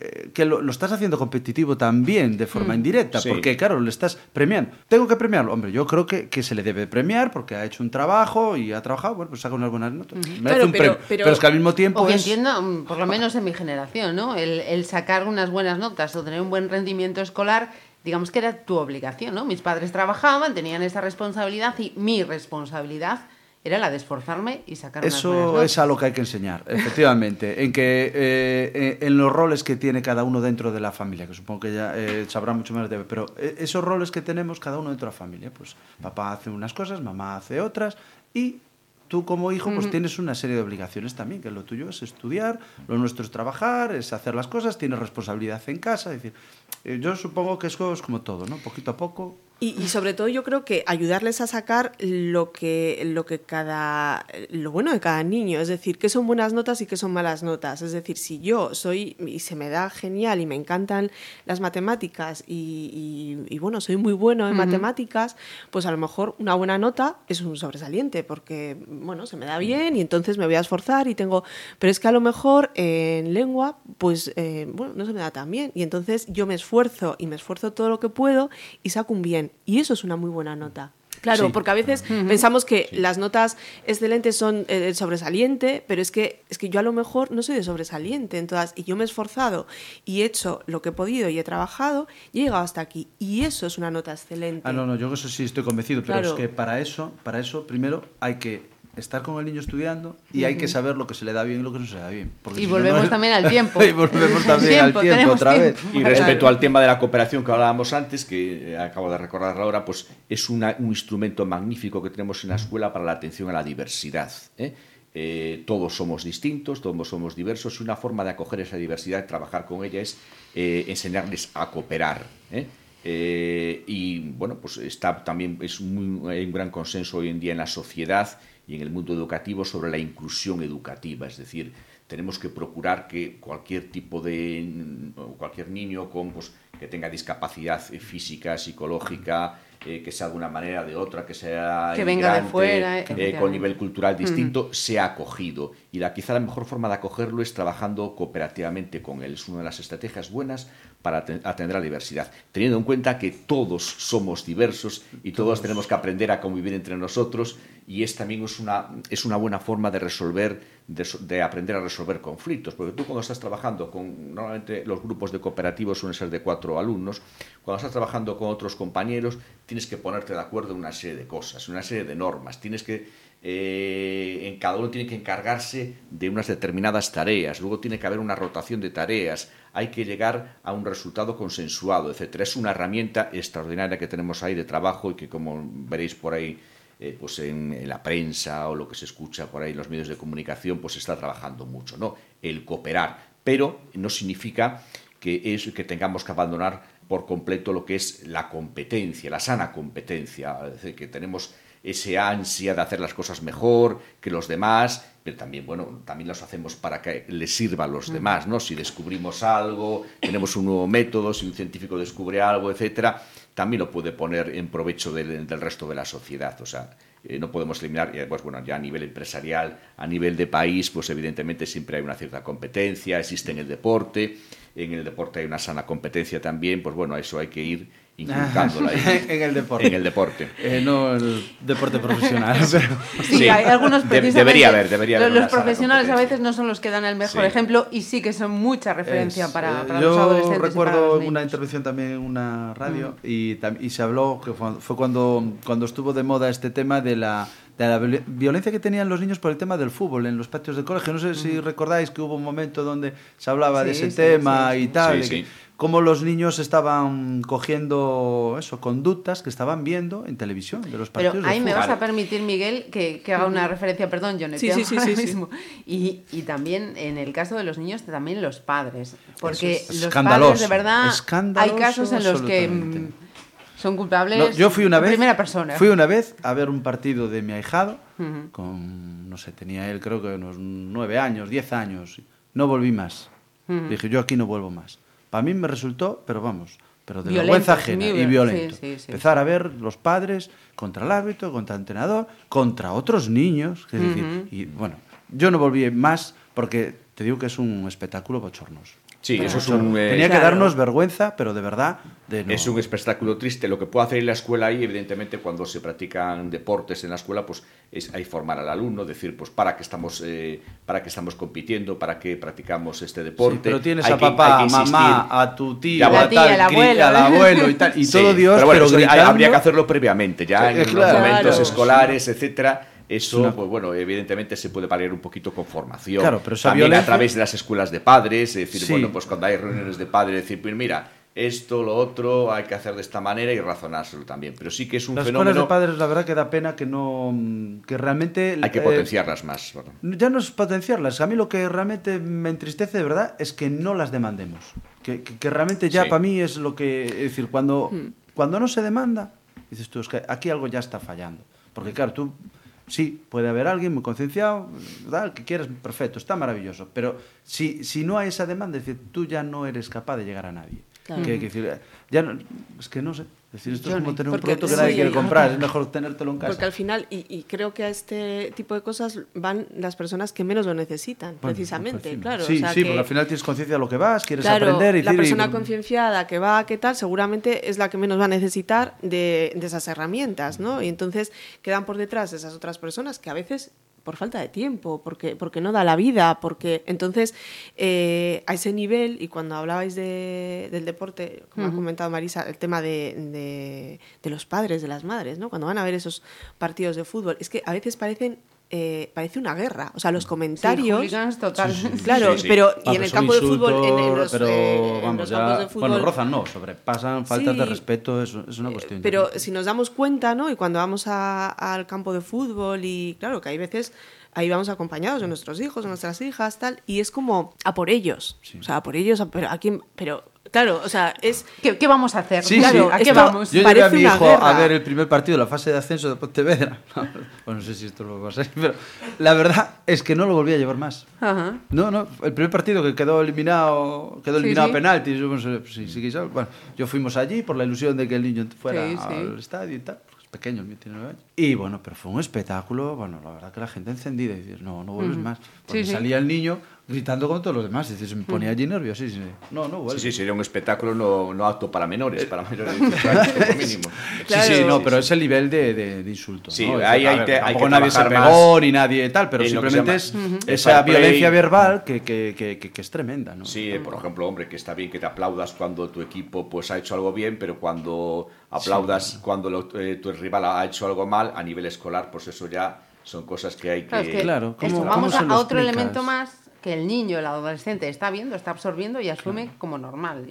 eh, que lo, lo estás haciendo competitivo también de forma Mm. indirecta, Sí. porque claro, le estás premiando. Tengo que premiarlo, hombre, yo creo que, que se le debe premiar porque ha hecho un trabajo y ha trabajado, bueno, pues saca unas buenas notas. Merece Claro, un pero- premio. pero- Pero, es que al mismo tiempo O que es... entiendo, mm, por lo menos en mi generación, ¿no? El, el sacar unas buenas notas o tener un buen rendimiento escolar, digamos que era tu obligación, ¿no? Mis padres trabajaban, tenían esa responsabilidad y mi responsabilidad era la de esforzarme y sacar Eso es a lo que hay que enseñar, efectivamente, en que eh, en los roles que tiene cada uno dentro de la familia, que supongo que ya eh, sabrá mucho menos de, pero eh, esos roles que tenemos cada uno dentro de la familia, pues papá hace unas cosas, mamá hace otras y tú como hijo pues tienes una serie de obligaciones también, que lo tuyo es estudiar, lo nuestro es trabajar, es hacer las cosas, tienes responsabilidad en casa, es decir, yo supongo que eso es como todo, ¿no? Poquito a poco y, sobre todo yo creo que ayudarles a sacar lo que, lo que cada, lo bueno de cada niño, es decir, qué son buenas notas y qué son malas notas. Es decir, si yo soy, y se me da genial y me encantan las matemáticas y, bueno, soy muy bueno en matemáticas, pues a lo mejor una buena nota es un sobresaliente, porque bueno, se me da bien y entonces me voy a esforzar y tengo, pero es que a lo mejor en lengua, pues eh, bueno, no se me da tan bien. Y entonces yo me esfuerzo y me esfuerzo todo lo que puedo y saco un bien. Y eso es una muy buena nota. Claro, porque a veces pensamos que las notas excelentes son eh, el sobresaliente, pero es que, es que yo a lo mejor no soy de sobresaliente. Entonces, y yo me he esforzado y he hecho lo que he podido y he trabajado y he llegado hasta aquí. Y eso es una nota excelente. Ah, no, no, yo eso sí estoy convencido, pero es que para eso, para eso primero hay que estar con el niño estudiando y hay que saber lo que se le da bien y lo que no se le da bien. y volvemos también al tiempo. y volvemos también al tiempo otra vez. Y respecto al tema de la cooperación que hablábamos antes, que eh, acabo de recordar ahora, pues es un instrumento magnífico que tenemos en la escuela para la atención a la diversidad. ¿eh? Eh, todos somos distintos, todos somos diversos y una forma de acoger esa diversidad y trabajar con ella es enseñarles a cooperar. y bueno, pues está también es muy, hay un gran consenso hoy en día en la sociedad y en el mundo educativo sobre la inclusión educativa, es decir, tenemos que procurar que cualquier tipo de cualquier niño con pues, que tenga discapacidad física, psicológica, eh, que sea de una manera o de otra, que sea que venga de fuera, eh, con nivel cultural distinto, sea acogido. Y la, quizá la mejor forma de acogerlo es trabajando cooperativamente con él. Es una de las estrategias buenas para atender a la diversidad, teniendo en cuenta que todos somos diversos y todos, tenemos que aprender a convivir entre nosotros y es también es una, es una buena forma de resolver, de, aprender a resolver conflictos, porque tú cuando estás trabajando con, normalmente los grupos de cooperativos suelen ser de cuatro alumnos, cuando estás trabajando con otros compañeros tienes que ponerte de acuerdo en una serie de cosas, una serie de normas, tienes que eh, en cada uno tiene que encargarse de unas determinadas tareas, luego tiene que haber una rotación de tareas, hay que llegar a un resultado consensuado, etc. Es una herramienta extraordinaria que tenemos ahí de trabajo y que, como veréis por ahí, eh, pues en, la prensa o lo que se escucha por ahí en los medios de comunicación, pues se está trabajando mucho, ¿no? El cooperar, pero no significa que, es, que tengamos que abandonar por completo lo que es la competencia, la sana competencia, es decir, que tenemos ese ansia de hacer las cosas mejor que los demás, pero también, bueno, también los hacemos para que les sirva a los demás, ¿no? Si descubrimos algo, tenemos un nuevo método, si un científico descubre algo, etcétera, también lo puede poner en provecho del, del resto de la sociedad, o sea, eh, no podemos eliminar, pues bueno, ya a nivel empresarial, a nivel de país, pues evidentemente siempre hay una cierta competencia, existe en el deporte, en el deporte hay una sana competencia también, pues bueno, a eso hay que ir inculcándola ahí. en el deporte. En el deporte. Eh, no el deporte profesional. Sí, hay algunos Debería haber, debería haber. Los, profesionales a veces no son los que dan el mejor ejemplo y sí que son mucha referencia para, para los adolescentes. Yo recuerdo una intervención también en una radio mm. y, y se habló, que fue cuando, cuando estuvo de moda este tema de la de la violencia que tenían los niños por el tema del fútbol en los patios del colegio. No sé si recordáis que hubo un momento donde se hablaba de ese tema y tal, de cómo los niños estaban cogiendo eso, conductas que estaban viendo en televisión de los partidos Pero ahí me vas a permitir, Miguel, que, haga una referencia, perdón, yo sí, sí, sí, sí, mismo. Y, y, también en el caso de los niños, también los padres. Porque los padres, de verdad, hay casos en los que mm, son culpables yo fui una vez, primera persona. Fui una vez a ver un partido de mi ahijado, con, no sé, tenía él creo que unos nueve años, diez años. No volví más. Dije, yo aquí no vuelvo más. Para mí me resultó, pero vamos, pero de vergüenza ajena y violento. Empezar a ver los padres contra el árbitro, contra el entrenador, contra otros niños. decir, y bueno, yo no volví más porque te digo que es un espectáculo bochornoso. Sí, eso es un... Eh, Tenía que darnos vergüenza, pero de verdad... De no. Es un espectáculo triste. Lo que puede hacer en la escuela ahí, evidentemente, cuando se practican deportes en la escuela, pues es ahí formar al alumno, decir, pues para qué estamos, eh, para qué estamos compitiendo, para qué practicamos este deporte. Sí, pero tienes hay a que, papá, a mamá, a tu tío, a, tía, al, abuelo, al abuelo. y tal, y sí, todo Dios, pero, bueno, pero gritando... habría que hacerlo previamente, ya en claro, los momentos claro, escolares, sí. etcétera eso, una... pues bueno, evidentemente se puede paliar un poquito con formación. Claro, pero También violencia... a través de las escuelas de padres, es decir, sí. bueno, pues cuando hay reuniones de padres, decir, pues mira, esto, lo otro, hay que hacer de esta manera y razonárselo también. Pero sí que es un las fenómeno... Las escuelas de padres, la verdad que da pena que no... que realmente... Hay que eh, potenciarlas más. Bueno. Ya no es potenciarlas. A mí lo que realmente me entristece de verdad es que no las demandemos. Que, que, que realmente ya sí. para mí es lo que... Es decir, cuando, hmm. cuando no se demanda, dices tú, es que aquí algo ya está fallando. Porque claro, tú sí, puede haber alguien muy concienciado, ¿verdad? que quieras, perfecto, está maravilloso, pero si, si no hay esa demanda, es decir, tú ya no eres capaz de llegar a nadie. Claro. Que, que decir, ya no, es que no sé, es decir, esto Johnny, es como tener un producto que nadie sí, quiere comprar, es mejor tenértelo en casa. Porque al final, y, y, creo que a este tipo de cosas van las personas que menos lo necesitan, bueno, precisamente, claro. Sí, o sea sí, que, porque al final tienes conciencia de lo que vas, quieres claro, aprender y la persona y... concienciada que va, qué tal, seguramente es la que menos va a necesitar de, de esas herramientas, ¿no? Y entonces quedan por detrás esas otras personas que a veces por falta de tiempo, porque, porque no da la vida, porque entonces eh, a ese nivel, y cuando hablabais de, del deporte, como uh -huh. ha comentado Marisa, el tema de, de, de, los padres, de las madres, ¿no? cuando van a ver esos partidos de fútbol, es que a veces parecen eh, parece una guerra. O sea, los comentarios. Sí, total. Sí, sí, claro, sí, pero y en el campo de fútbol. En, en los, pero, eh, vamos, los ya, campos de fútbol. Bueno, rozan no, sobrepasan, faltas de respeto, es, es una cuestión. Eh, pero si nos damos cuenta, ¿no? Y cuando vamos a, al campo de fútbol, y claro, que hay veces ahí vamos acompañados de nuestros hijos, de nuestras hijas, tal, y es como a por ellos. O sea, a por ellos, pero a quién. Pero Claro, o sea, es... ¿Qué, qué vamos a hacer? Sí, claro, sí. ¿a qué vamos? Yo llevé a mi hijo guerra. a ver el primer partido de la fase de ascenso de Pontevedra. bueno, no sé si esto lo va a ser, pero la verdad es que no lo volví a llevar más. Ajá. No, no, el primer partido que quedó eliminado, quedó eliminado sí, a penaltis, yo, sí, sí, bueno, yo fuimos allí por la ilusión de que el niño fuera al estadio y tal pequeño, el mío tiene 9 años. Y bueno, pero fue un espectáculo, bueno, la verdad que la gente encendida y dices, no, no vuelves uh -huh. más. Porque sí, salía sí. el niño gritando con todos los demás, dices, me ponía allí nerviosísimo. No, no vuelves. Sí, sí, sería un espectáculo no, no apto para menores, para menores de 18 años, como mínimo. Claro. Sí, sí, no, pero es el nivel de, de, de insulto. Sí, ¿no? ahí hay, hay que nadie se pegó ni nadie tal, pero simplemente es uh -huh. esa violencia verbal que, que, que, que, es tremenda, ¿no? Sí, por ejemplo, hombre, que está bien que te aplaudas cuando tu equipo pues ha hecho algo bien, pero cuando aplaudas sí. cuando lo, eh, tu rival ha hecho algo mal a nivel escolar, pues eso ya son cosas que hay que... Claro, es que claro ¿cómo, vamos ¿cómo a, a otro elemento más que el niño, el adolescente está viendo, está absorbiendo y asume claro. como normal.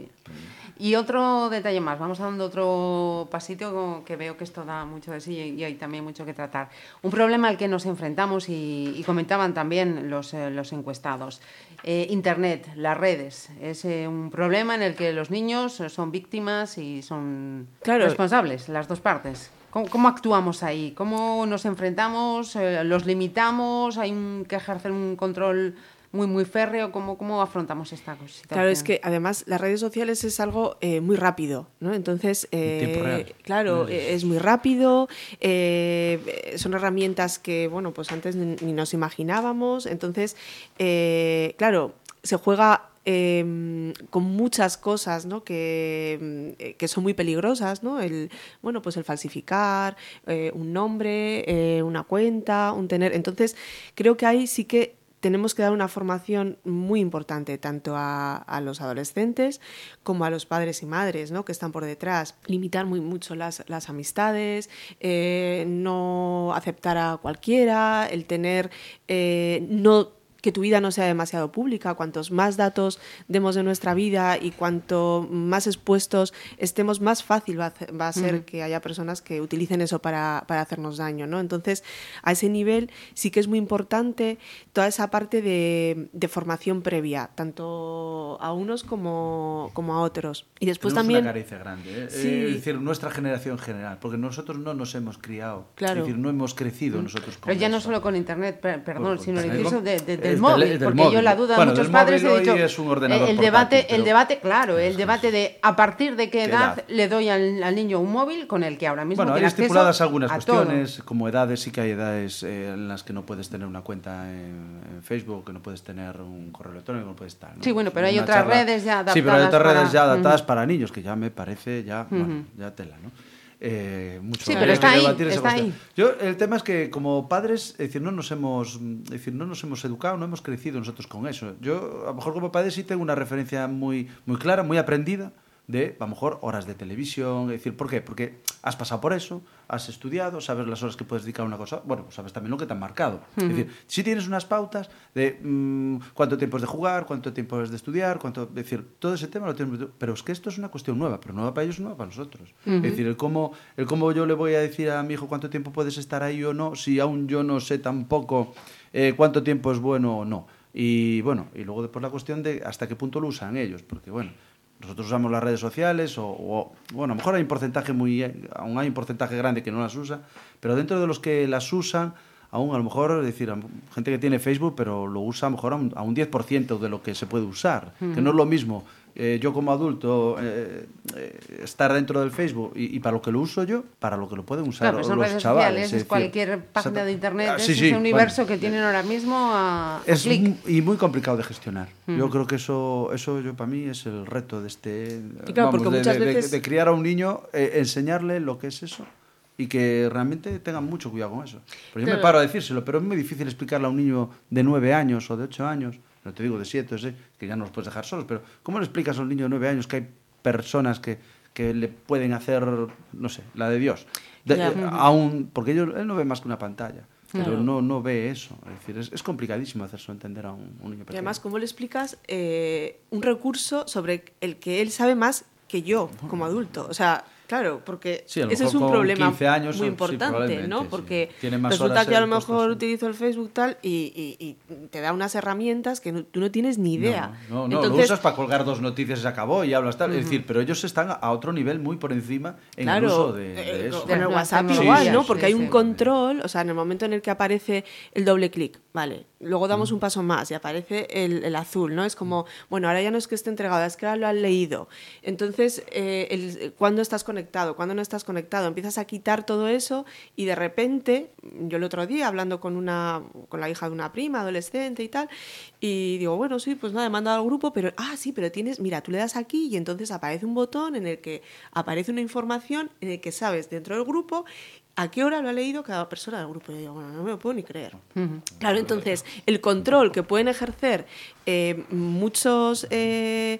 Y otro detalle más, vamos dando otro pasito que veo que esto da mucho de sí y hay también mucho que tratar. Un problema al que nos enfrentamos y, y comentaban también los, eh, los encuestados. Eh, Internet, las redes, es eh, un problema en el que los niños son víctimas y son claro. responsables, las dos partes. ¿Cómo, ¿Cómo, actuamos ahí? ¿Cómo nos enfrentamos? Eh, ¿Los limitamos? ¿Hay un, que ejercer un control muy, muy férreo. ¿Cómo, cómo afrontamos esta situación? Claro, es que además las redes sociales es algo eh, muy rápido, ¿no? Entonces, eh, claro, es... es muy rápido, eh, son herramientas que, bueno, pues antes ni, ni nos imaginábamos. Entonces, eh, claro, se juega eh, con muchas cosas ¿no? que, eh, que, son muy peligrosas, ¿no? El, bueno, pues el falsificar eh, un nombre, eh, una cuenta, un tener. Entonces, creo que ahí sí que tenemos que dar una formación muy importante tanto a, los adolescentes como a los padres y madres ¿no? que están por detrás. Limitar muy mucho las, las amistades, eh, no aceptar a cualquiera, el tener, eh, no que tu vida no sea demasiado pública, cuantos más datos demos de nuestra vida y cuanto más expuestos estemos, más fácil va a, va a ser uh -huh. que haya personas que utilicen eso para, para, hacernos daño. ¿no? Entonces, a ese nivel sí que es muy importante toda esa parte de, de formación previa, tanto a unos como, como a otros. Y después Tenemos también... una carencia grande, ¿eh? sí. es decir, nuestra generación en general, porque nosotros no nos hemos criado, claro. es decir, no hemos crecido nosotros con Pero ya eso. no solo con Internet, perdón, sino incluso de, del móvil, porque yo la duda de muchos padres he dicho es un ordenador el portátil, debate, pero- el debate, claro, el debate de a partir de qué ¿Qué edad edad? le doy al, al niño un móvil con el que ahora mismo Bueno, hay tiene acceso estipuladas algunas todo. cuestiones, como edades, sí que hay edades eh, en las que no puedes tener una cuenta en, en Facebook, que no puedes tener un correo electrónico, no puedes estar. ¿no? Sí, bueno, pero hay Una otras redes ya Sí, pero hay adaptadas otras redes para- ya adaptadas para niños, que ya me parece ya, bueno, ya tela, ¿no? Eh, mucho Sí, pero está que ahí, está ahí. Yo, el tema es que como padres, es decir, no nos hemos, es decir, no nos hemos educado, no hemos crecido nosotros con eso. Yo, a lo mejor como padre sí tengo una referencia muy, muy clara, muy aprendida de, a lo mejor, horas de televisión. Es decir, ¿por qué? Porque has pasado por eso, has estudiado, sabes las horas que puedes dedicar a una cosa, bueno, pues sabes también lo que te han marcado. Es decir, si tienes unas pautas de mm, cuánto tiempo es de jugar, cuánto tiempo es de estudiar, cuánto, es decir, todo ese tema lo tienes, pero es que esto es una cuestión nueva, pero nueva para ellos, nueva para nosotros. Es decir, el cómo, el cómo yo le voy a decir a mi hijo cuánto tiempo puedes estar ahí o no, si aún yo no sé tampoco eh, cuánto tiempo es bueno o no. Y bueno, y luego después la cuestión de hasta qué punto lo usan ellos, porque bueno, nosotros usamos las redes sociales o, o- bueno, a lo mejor hay un porcentaje muy, aún hay un porcentaje grande que no las usa, pero dentro de los que las usan, aún a lo mejor, es decir, gente que tiene Facebook, pero lo usa a lo mejor a un, a un 10% de lo que se puede usar, que no es lo mismo eh, yo como adulto eh, eh, estar dentro del Facebook y, y para lo que lo uso yo, para lo que lo pueden usar Claro, son los redes chavales. sociales, es cualquier página de internet, Ah, es sí, ese sí, bueno. universo que tienen ahora mismo a, Es y muy complicado de gestionar. Yo Ujú. creo que eso, eso yo para mí es el reto de este, claro, de, veces- de criar a un niño, eh, enseñarle lo que es eso y que realmente tengan mucho cuidado con eso. Pero yo me paro a decírselo, pero es muy difícil explicarle a un niño de nueve años o de ocho años, no te digo de siete o seis, que ya no los puedes dejar solos, pero ¿cómo le explicas a un niño de nueve años que hay personas que, que le pueden hacer, no sé, la de Dios? De- Ya. eh, aún, porque ellos- él no ve más que una pantalla. Pero Claro. no, no ve eso. Es decir, es, es complicadísimo hacerse entender a un, un niño Y pequeño. además, ¿cómo le explicas eh, un recurso sobre el que él sabe más que yo como adulto? O sea, claro, porque Sí, ese es un con problema 15 años, muy importante, ¿no? sí. Porque Tiene más resulta que a lo mejor utilizo el Facebook tal y, y- y te da unas herramientas que no- tú no tienes ni idea. No, no, lo Entonces, usas para colgar dos noticias y se acabó y hablas tal. Es Ujú. decir, pero ellos están a otro nivel muy por encima en el Claro, uso de, eh, de eso. con el WhatsApp igual, sí, ¿no? Porque sí, hay un control, o sea, en el momento en el que aparece el doble clic, vale, luego damos un paso más y aparece el, el azul, ¿no? Es como, bueno, ahora ya no es que esté entregado, es que ahora lo han leído. Entonces, eh, el- ¿cuándo estás conectado? ¿Cuándo no estás conectado? Empiezas a quitar todo eso y de repente, yo el otro día hablando con una con la hija de una prima adolescente y tal, y digo, bueno, sí, pues nada, he mandado al grupo, pero, ah, sí, pero tienes, mira, tú le das aquí y entonces aparece un botón en el que aparece una información en el que sabes dentro del grupo a qué hora lo ha leído cada persona del grupo. Y yo digo, bueno, no me lo puedo ni creer. Claro, entonces, el control que pueden ejercer eh, muchos eh,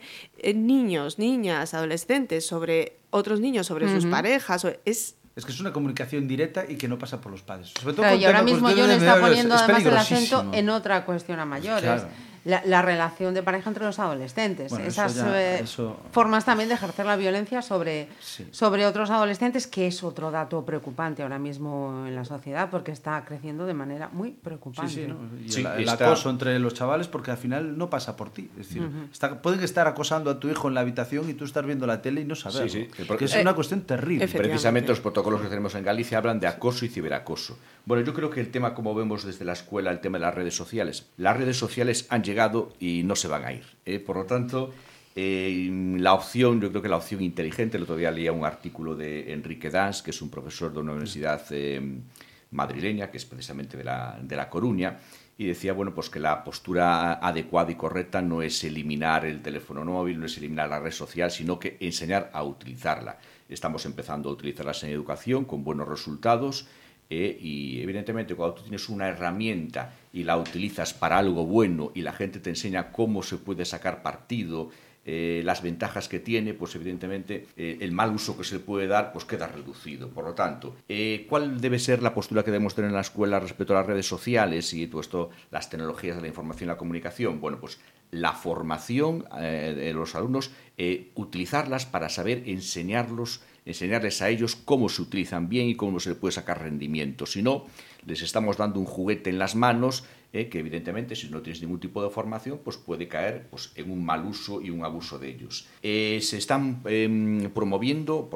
niños, niñas, adolescentes sobre otros niños, sobre sus parejas, es Es que es una comunicación directa y que no pasa por los padres. Sobre todo Claro, con y ahora mismo yo de- le de- está poniendo es además el acento en otra cuestión a mayores. Claro. La, la relación de pareja entre los adolescentes. Bueno, eso Esas ya- eh, eso- formas también de ejercer la violencia sobre, Sí. sobre otros adolescentes, que es otro dato preocupante ahora mismo en la sociedad, porque está creciendo de manera muy preocupante. Sí, sí, ¿no? Y Sí, el, el está- acoso entre los chavales porque al final no pasa por ti. Es decir, Ujú. está- pueden estar acosando a tu hijo en la habitación y tú estar viendo la tele y no sí. Que es una cuestión terrible. Precisamente los protocolos que tenemos en Galicia hablan de acoso y ciberacoso. Bueno, yo creo que el tema, como vemos desde la escuela, el tema de las redes sociales. Las redes sociales han llegado y no se van a ir. ¿eh? Por lo tanto, eh, la opción, yo creo que la opción inteligente, el otro día leía un artículo de Enrique Dans, que es un profesor de una universidad eh, madrileña, que es precisamente de la, de la Coruña, y decía, bueno, pues que la postura adecuada y correcta no es eliminar el teléfono móvil, no es eliminar la red social, sino que enseñar a utilizarla. Estamos empezando a utilizarlas en educación con buenos resultados eh, y evidentemente cuando tú tienes una herramienta y la utilizas para algo bueno y la gente te enseña cómo se puede sacar partido, eh, las ventajas que tiene, pues evidentemente eh, el mal uso que se puede dar pues queda reducido. Por lo tanto, eh, ¿cuál debe ser la postura que debemos tener en la escuela respecto a las redes sociales y todo esto, las tecnologías de la información y la comunicación? Bueno, pues la formación de los alumnos, utilizarlas para saber enseñarlos, enseñarles a ellos cómo se utilizan bien y cómo se puede sacar rendimiento. Si no, les estamos dando un juguete en las manos eh, que evidentemente si no tienes ningún tipo de formación pues puede caer pues, en un mal uso y un abuso de ellos. Eh, se están eh, promoviendo,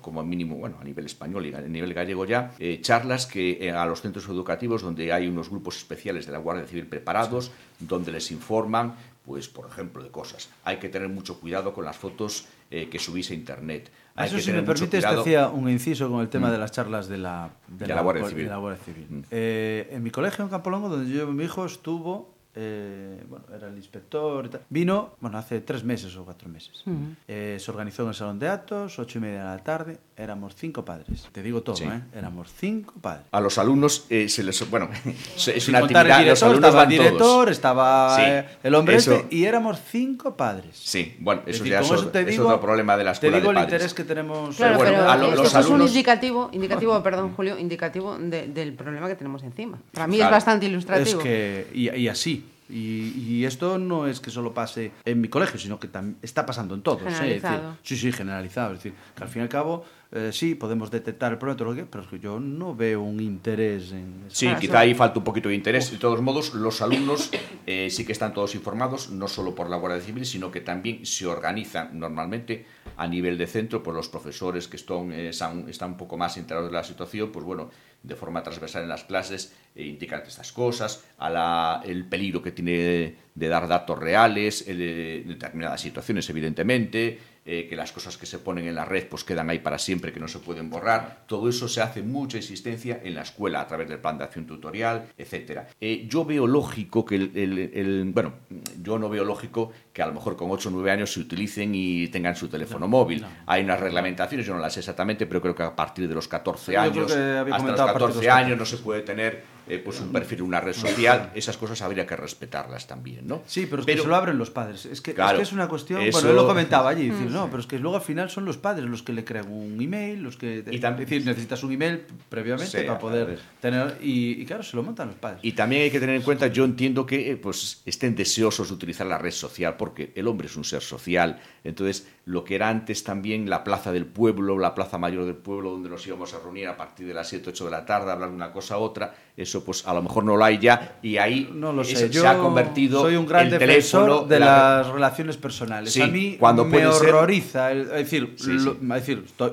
como mínimo bueno, a nivel español y a nivel gallego ya, eh, charlas que a los centros educativos donde hay unos grupos especiales de la Guardia Civil preparados, donde les informan pues por ejemplo de cosas. Hay que tener mucho cuidado con las fotos que subís a internet. Hay Eso si me permites, te hacía un inciso con el tema mm. de las charlas de la, de, de la, la, Guardia Civil. De la Guardia Civil. Mm. Eh, en mi colegio en Campolongo, donde yo mi hijo estuvo eh, bueno, era el inspector y tal. Vino, bueno, hace tres meses o cuatro meses. -huh. eh, se organizó en el salón de actos, ocho y media de la tarde. Éramos cinco padres. Te digo todo, sí. ¿eh? Éramos cinco padres. A los alumnos eh, se les. Bueno, es una actividad. El director, los alumnos estaba van el director, todos. estaba Sí. eh, el hombre Eso- este, y éramos cinco padres. Sí, bueno, Es eso decir, ya es, eso te es digo- otro problema de la Te escuela digo de el interés que tenemos. Claro, bueno, pero a lo- esto es un indicativo, indicativo, perdón, Julio, indicativo de- del problema que tenemos encima. Para mí Claro. es bastante ilustrativo. Es que, y, y así. Y, y esto no es que solo pase en mi colegio, sino que está pasando en todos. ¿eh? Es decir, sí, sí, generalizado. Es decir, que al fin y al cabo, eh, sí, podemos detectar que- pero es que yo no veo un interés en... Sí, quizá ahí falta un poquito de interés. De todos modos, los alumnos eh, sí que están todos informados, no solo por la Guardia Civil, sino que también se organizan normalmente a nivel de centro, por los profesores que están, eh, están, están un poco más enterados de la situación, pues bueno, de forma transversal en las clases, eh, indican estas cosas, a la, el peligro que tiene de dar datos reales, eh, de determinadas situaciones, evidentemente, eh, que las cosas que se ponen en la red pues quedan ahí para siempre, que no se pueden borrar. Todo eso se hace mucha insistencia en la escuela a través del plan de acción tutorial, etcétera. Eh, yo veo lógico que el, el- el- bueno, yo no veo lógico que a lo mejor con 8 o 9 años se utilicen y tengan su teléfono móvil. Hay unas reglamentaciones, yo no las sé exactamente, pero creo que a partir de los 14 Yo creo años, hasta los 14 años no se puede tener eh, pues un perfil en una red social. Esas cosas habría que respetarlas también, ¿no? Sí, pero es que se lo abren los padres. Es que, Claro, es, que es una cuestión. eso- Bueno, él lo comentaba allí. Mm. Decir, no, pero es que luego al final son los padres los que le crean un email, los que. es decir, necesitas un email previamente Sí, para poder tener. Y, y claro, se lo montan los padres. Y también hay que tener en cuenta, yo entiendo que eh, pues, estén deseosos de utilizar la red social, porque el hombre es un ser social. Entonces, lo que era antes también la plaza del pueblo, la plaza mayor del pueblo, donde nos íbamos a reunir a partir de las 7, 8 de la tarde, a hablar de una cosa a otra, eso pues a lo mejor no lo hay ya, y ahí No lo se ha convertido soy un gran el teléfono de la- las relaciones personales. Sí, a mí cuando me ser- horroriza. el- es decir, Sí, lo- sí. es decir estoy-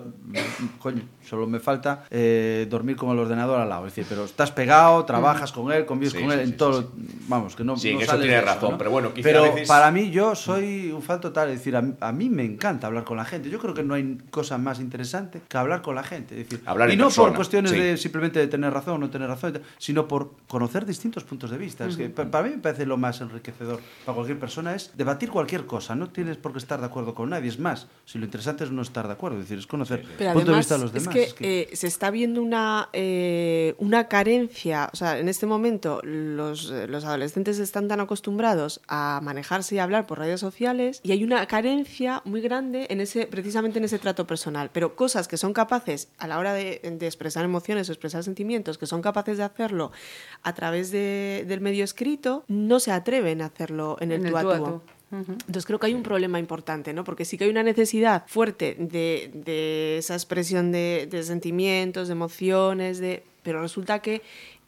coño, solo me falta eh, dormir con el ordenador al lado. Es decir, pero estás pegado, trabajas con él, convives Sí, con él sí, en sí, todo. Vamos, que no. Sí, en no eso tiene razón, ¿no? pero bueno, quizá Pero a veces- para mí, yo soy un fan total. Es decir, a, mí- a mí me encanta hablar con la gente. Yo creo que no hay cosa más interesante que hablar con la gente. Es decir, Hablar y no persona, por cuestiones sí. de simplemente de tener razón o no tener razón, sino por conocer distintos puntos de vista. Es que para mí me parece lo más enriquecedor para cualquier persona es debatir cualquier cosa. No tienes por qué estar de acuerdo con nadie. Es más, si lo interesante es no estar de acuerdo, es decir, es conocer el punto de vista de los demás. es que, eh, se está viendo una, eh, una carencia, o sea, en este momento los, eh, los adolescentes están tan acostumbrados a manejarse y a hablar por redes sociales y hay una carencia muy grande en ese, precisamente en ese trato personal, pero cosas que son capaces a la hora de, de expresar emociones o expresar sentimientos, que son capaces de hacerlo a través de- del medio escrito, no se atreven a hacerlo en el En tú a tú a tú. tú. Entonces creo que hay un problema importante, ¿no? Porque sí que hay una necesidad fuerte de, de esa expresión de, de sentimientos, de emociones, de pero resulta que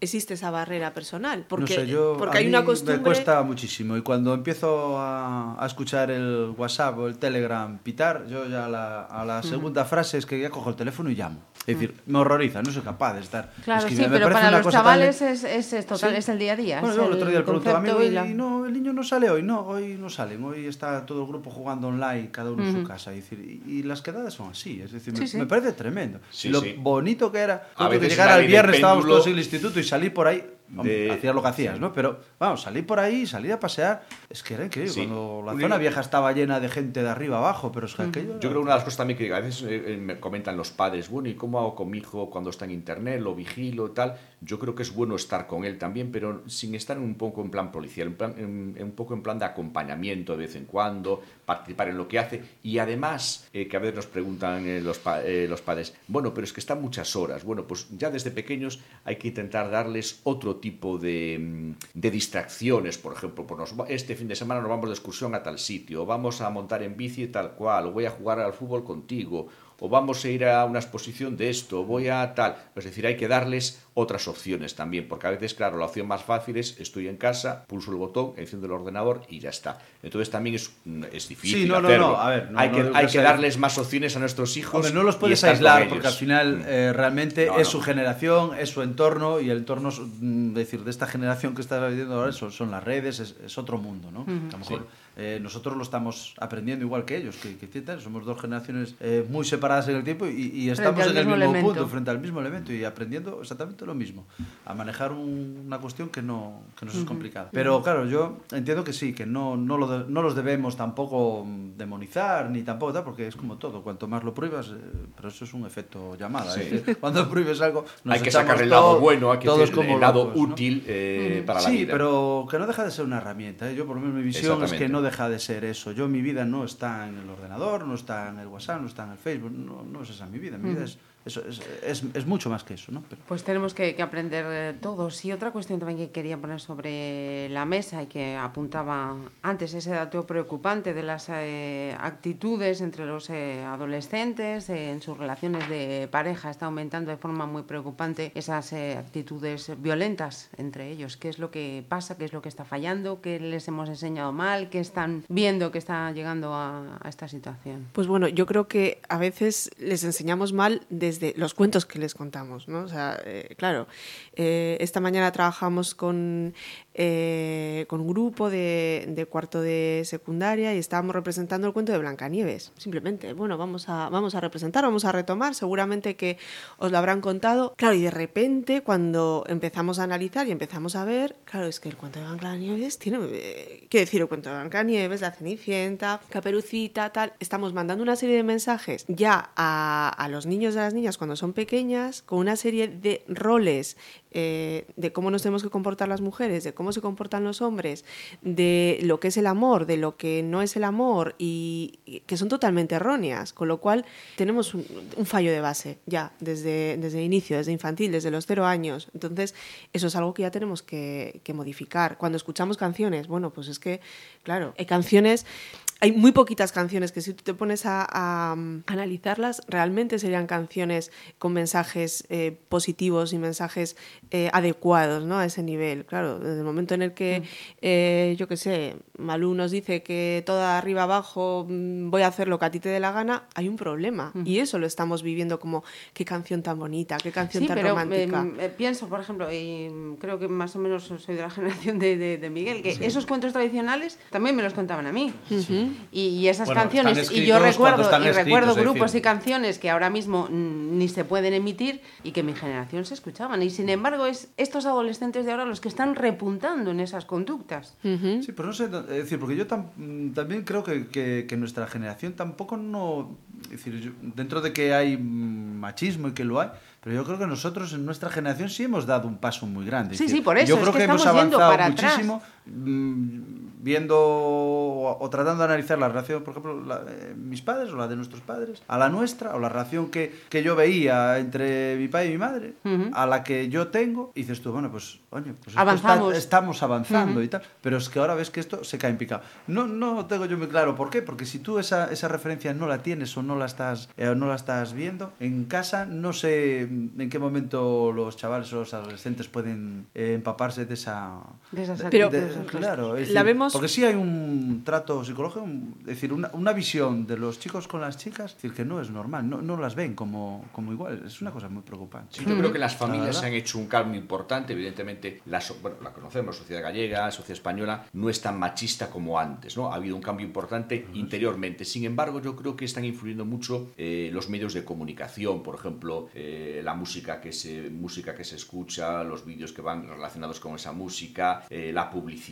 existe esa barrera personal, porque, no sé, yo, porque a hay mí una costumbre... Me cuesta muchísimo y cuando empiezo a, a escuchar el WhatsApp o el Telegram pitar, yo ya a la, a la segunda frase es que ya cojo el teléfono y llamo. Es decir, me horroriza, no soy capaz de estar. Claro, sí. Me pero parece para una los tan- chavales es, es, es total, Sí. es el día a día. Bueno, es yo el otro día a y la- y no, el niño no sale hoy, no, hoy no salen, hoy está todo el grupo jugando online, cada uno en su casa, y, decir, y, y las quedadas son así, es decir, me, Sí, sí. me parece tremendo. Sí, y lo sí. bonito que era, A recuerdo que veces llegar al viernes estábamos todos en el instituto y salir por ahí, hombre, de- hacías lo que hacías, ¿no? Pero vamos, salir por ahí, salir a pasear, es que era increíble, Sí. cuando la Un- zona vieja estaba llena de gente de arriba abajo, pero es que aquello... Yo creo que una de las cosas también que a veces eh, eh, me comentan los padres, bueno, ¿y cómo hago con mi hijo cuando está en internet? ¿Lo vigilo tal? Yo creo que es bueno estar con él también, pero sin estar un poco en plan policial, en plan- en- en un poco en plan de acompañamiento de vez en cuando, participar en lo que hace. Y además, eh, que a veces nos preguntan eh, los, pa- eh, los padres, bueno, pero es que están muchas horas. Bueno, pues ya desde pequeños hay que intentar darles otro tipo de, mm, de distracciones, por ejemplo, pues nos este fin de semana nos vamos de excursión a tal sitio, vamos a montar en bici tal cual, voy a jugar al fútbol contigo, o vamos a ir a una exposición de esto, o voy a tal. Es decir, hay que darles otras opciones también, porque a veces, claro, la opción más fácil es estoy en casa, pulso el botón, enciendo el ordenador y ya está. Entonces también es, mm, es difícil Sí, no, no, hacerlo. no, a ver, no, hay no que, hay que darles más opciones a nuestros hijos. Hombre, no los puedes aislar porque al final eh, realmente No, es no. su generación, es su entorno y el entorno, mm, es decir, de esta generación que está viviendo ahora son, son las redes, es, es otro mundo, ¿no? A lo mejor eh, nosotros lo estamos aprendiendo igual que ellos, que, que somos dos generaciones eh, muy separadas en el tiempo y, y estamos en el mismo elemento. punto, frente al mismo elemento y aprendiendo exactamente lo mismo, a manejar un- una cuestión que no, que nos es Ujú. complicada. Pero claro, yo entiendo que sí, que no, no, lo de- no los debemos tampoco mm, demonizar ni tampoco tal, porque es como todo, cuanto más lo prohíbas, eh, pero eso es un efecto llamada. Sí. es decir, cuando prohíbes algo, nos Hay que sacar el lado todo- bueno, hay que todos decir, como el lado locos, ¿no? útil eh, para la sí, vida. pero que no deja de ser una herramienta. ¿eh? Yo, por lo menos, mi visión es que no deja de ser eso. Yo, mi vida no está en el ordenador, no está en el WhatsApp, no está en el Facebook, no, no es esa mi vida. Mi vida Ujú. es, es, es, es- es mucho más que eso, ¿no? Pero, Pues tenemos que, que aprender todos. Y otra cuestión también que quería poner sobre la mesa y que apuntaba antes, ese dato preocupante de las eh, actitudes entre los eh, adolescentes eh, en sus relaciones de pareja. Está aumentando de forma muy preocupante esas eh, actitudes violentas entre ellos. ¿Qué es lo que pasa? ¿Qué es lo que está fallando? ¿Qué les hemos enseñado mal? ¿Qué están viendo que está llegando a, a esta situación? Pues bueno, yo creo que a veces les enseñamos mal desde los cuentos que les contamos, ¿no? O sea, eh, claro, eh, esta mañana trabajamos con, eh, con un grupo de, cuarto de secundaria y estábamos representando el cuento de Blancanieves. Simplemente, bueno, vamos a, vamos a representar, vamos a retomar, seguramente que os lo habrán contado. Claro, y de repente cuando empezamos a analizar y empezamos a ver, claro, es que el cuento de Blancanieves tiene, eh, quiero decir, el cuento de Blancanieves, la Cenicienta, Caperucita, tal, estamos mandando una serie de mensajes ya a, a los niños y a las niñas cuando son pequeñas, con una serie de roles eh, de cómo nos tenemos que comportar las mujeres, de cómo se comportan los hombres, de lo que es el amor, de lo que no es el amor, y, que son totalmente erróneas, con lo cual tenemos un, fallo de base ya desde, desde inicio, desde infantil, desde los cero años. Entonces, eso es algo que ya tenemos que, que modificar. Cuando escuchamos canciones, bueno, pues es que, claro, hay canciones hay muy poquitas canciones que si tú te pones a, a, um, analizarlas, realmente serían canciones con mensajes eh, positivos y mensajes eh, adecuados ¿no? a ese nivel. Claro, desde el momento en el que, eh, yo qué sé, Malú nos dice que toda arriba abajo mm, voy a hacer lo que a ti te dé la gana, hay un problema. Y eso lo estamos viviendo como qué canción tan bonita, qué canción Sí, tan pero romántica. eh, eh, pienso, por ejemplo, y mm, creo que más o menos soy de la generación de, de- de Miguel, que esos cuentos tradicionales también me los contaban a mí. Y, y esas Bueno, canciones, están y yo escritos recuerdo, y recuerdo escritos, es grupos y canciones que ahora mismo ni se pueden emitir y que mi generación se escuchaban. Y sin embargo, es estos adolescentes de ahora los que están repuntando en esas conductas. Sí, pero no sé, es decir, porque yo tam- también creo que, que- que nuestra generación tampoco no... Es decir, yo- dentro de que hay machismo y que lo hay, pero yo creo que nosotros en nuestra generación sí hemos dado un paso muy grande. Es Sí, decir, sí, por eso, Yo es creo que que, hemos avanzado para atrás. Mm, viendo o, o tratando de analizar la relación, por ejemplo, la, eh, mis padres o la de nuestros padres, a la nuestra, o la relación que, que yo veía entre mi padre y mi madre, a la que yo tengo, y dices tú, bueno, pues, oye, pues Avanzamos. está- estamos avanzando y tal, pero es que ahora ves que esto se cae en picado. No, no tengo yo muy claro por qué, porque si tú esa, esa referencia no la tienes o no la estás eh, no la estás viendo en casa, no sé en qué momento los chavales o los adolescentes pueden eh, empaparse de esa De actitudes. Claro, es La decir, vemos- porque sí hay un trato psicológico, un- es decir, una, una visión de los chicos con las chicas, es decir, que no es normal, no, no las ven como, como iguales, es una cosa muy preocupante. Sí, yo creo que las La familias se han hecho un cambio importante. Evidentemente, la, bueno, la conocemos, la sociedad gallega, la sociedad española, no es tan machista como antes. ¿no? Ha habido un cambio importante interiormente. Sin embargo, yo creo que están influyendo mucho eh, los medios de comunicación, por ejemplo, eh, la música que, se, música que se escucha, los vídeos que van relacionados con esa música, eh, la publicidad,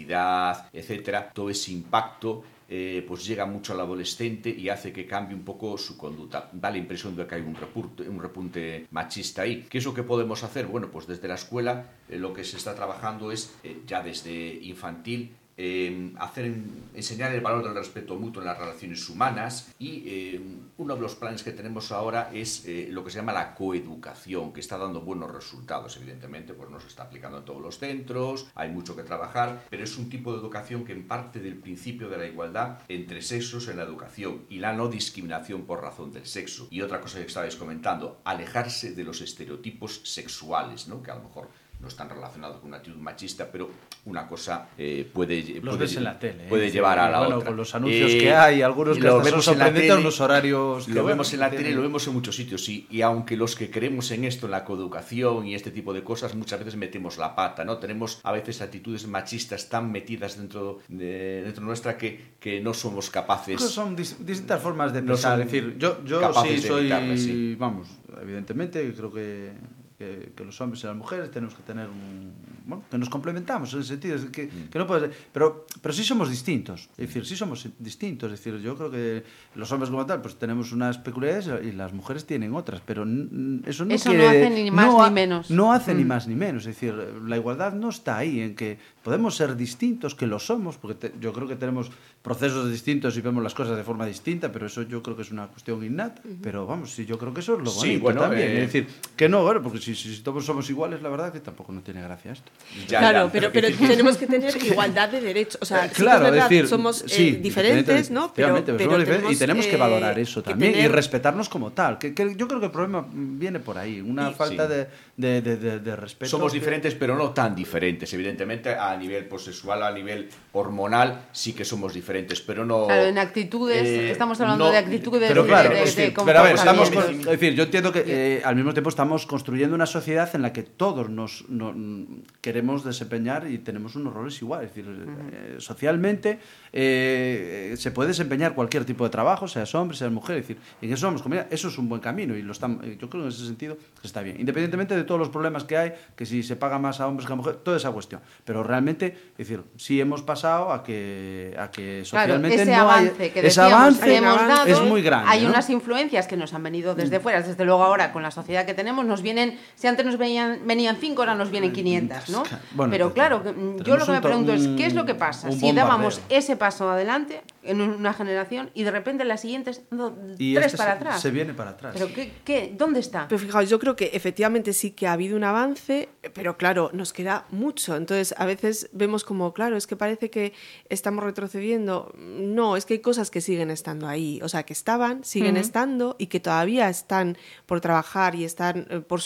etcétera. Todo ese impacto eh, pues llega mucho al adolescente y hace que cambie un poco su conducta. Da la impresión de que hay un repunte, un repunte machista ahí. ¿Qué es lo que podemos hacer? Bueno, pues desde la escuela eh, lo que se está trabajando es eh, ya desde infantil eh, hacer, enseñar el valor del respeto mutuo en las relaciones humanas y eh, uno de los planes que tenemos ahora es eh, lo que se llama la coeducación, que está dando buenos resultados, evidentemente, pues no se está aplicando en todos los centros, hay mucho que trabajar, pero es un tipo de educación que parte del principio de la igualdad entre sexos en la educación y la no discriminación por razón del sexo. Y otra cosa que estabais comentando, alejarse de los estereotipos sexuales, ¿no? que a lo mejor no están relacionados con una actitud machista, pero una cosa eh, puede, los puede, ves en la tele, puede ¿eh? llevar a la bueno, otra. con los anuncios Eh, que hay, algunos que lo hasta son vemos en la tele, unos horarios Lo vemos en la tienen- tele, lo vemos en muchos sitios, sí. Y aunque los que creemos en esto, en la coeducación y este tipo de cosas, muchas veces metemos la pata, ¿no? Tenemos a veces actitudes machistas tan metidas dentro de dentro nuestra que, que no somos capaces. Son dis- distintas formas de No pensar. son es decir, yo, yo sí soy, sí. vamos, evidentemente creo que, que, que los hombres y las mujeres tenemos que tener un, bueno, que nos complementamos en el sentido de que, Mm. que no puede ser- pero, pero sí somos distintos. Es decir, sí somos distintos. Es decir, yo creo que los hombres como tal, pues tenemos unas peculiaridades y las mujeres tienen otras, pero eso no Eso quiere- no hace ni más no ni ha- menos. No hace ni Mm. más ni menos. Es decir, la igualdad no está ahí en que podemos ser distintos, que lo somos, porque te- yo creo que tenemos procesos distintos y vemos las cosas de forma distinta, pero eso yo creo que es una cuestión innata. Pero vamos, sí, yo creo que eso es lo Sí, bonito bueno, también. eh, Es decir, que no, bueno, porque si, si todos somos iguales, la verdad que tampoco no tiene gracia esto. claro, pero, pero tenemos que tener igualdad de derechos. O sea, sí Eh, claro, es verdad, decir, somos eh, sí, diferentes, ¿no? Pero, pero somos diferentes tenemos, y tenemos que valorar eso que también y tener- respetarnos como tal. Que, que yo creo que el problema viene por ahí, una Y- falta sí. de, de, de- de- de respeto. Somos que- diferentes, pero no tan diferentes. Evidentemente, a nivel pues, sexual, a nivel hormonal, sí que somos diferentes, pero no. Claro, en actitudes, Eh, estamos hablando no- de actitudes Pero de, claro, pero a ver, estamos es decir, yo entiendo que eh, al mismo tiempo estamos construyendo una sociedad en la que todos nos no- mm, queremos desempeñar y tenemos unos roles iguales. Es decir, eh, socialmente eh, se puede desempeñar cualquier tipo de trabajo, seas hombre, seas mujer. Es decir, en eso somos comunidad. Eso es un buen camino y lo están, eh, yo creo que en ese sentido está bien. Independientemente de todos los problemas que hay, que si se paga más a hombres que a mujeres, toda esa cuestión. Pero realmente, es decir, sí hemos pasado a que, a que Claro, socialmente ese no hay- avance que ese avance que hemos dado, es muy grande. Hay ¿no? unas influencias que nos han venido desde fuera, desde luego ahora con la sociedad que tenemos, nos vienen, si antes nos venían, venían cinco, ahora nos vienen 500, ¿no? Bueno, Pero claro, yo lo que me to- pregunto es, ¿qué es lo que pasa si dábamos ese paso adelante en una generación y de repente en la siguiente es dando Y tres este para se- atrás? se viene para atrás. ¿Pero qué, qué, dónde está? Pero fijaos, yo creo que efectivamente sí que ha habido un avance, pero claro, nos queda mucho. Entonces, a veces vemos como, claro, es que parece que estamos retrocediendo. No, es que hay cosas que siguen estando ahí. O sea, que estaban, siguen Ujú. estando y que todavía están por trabajar y están eh, por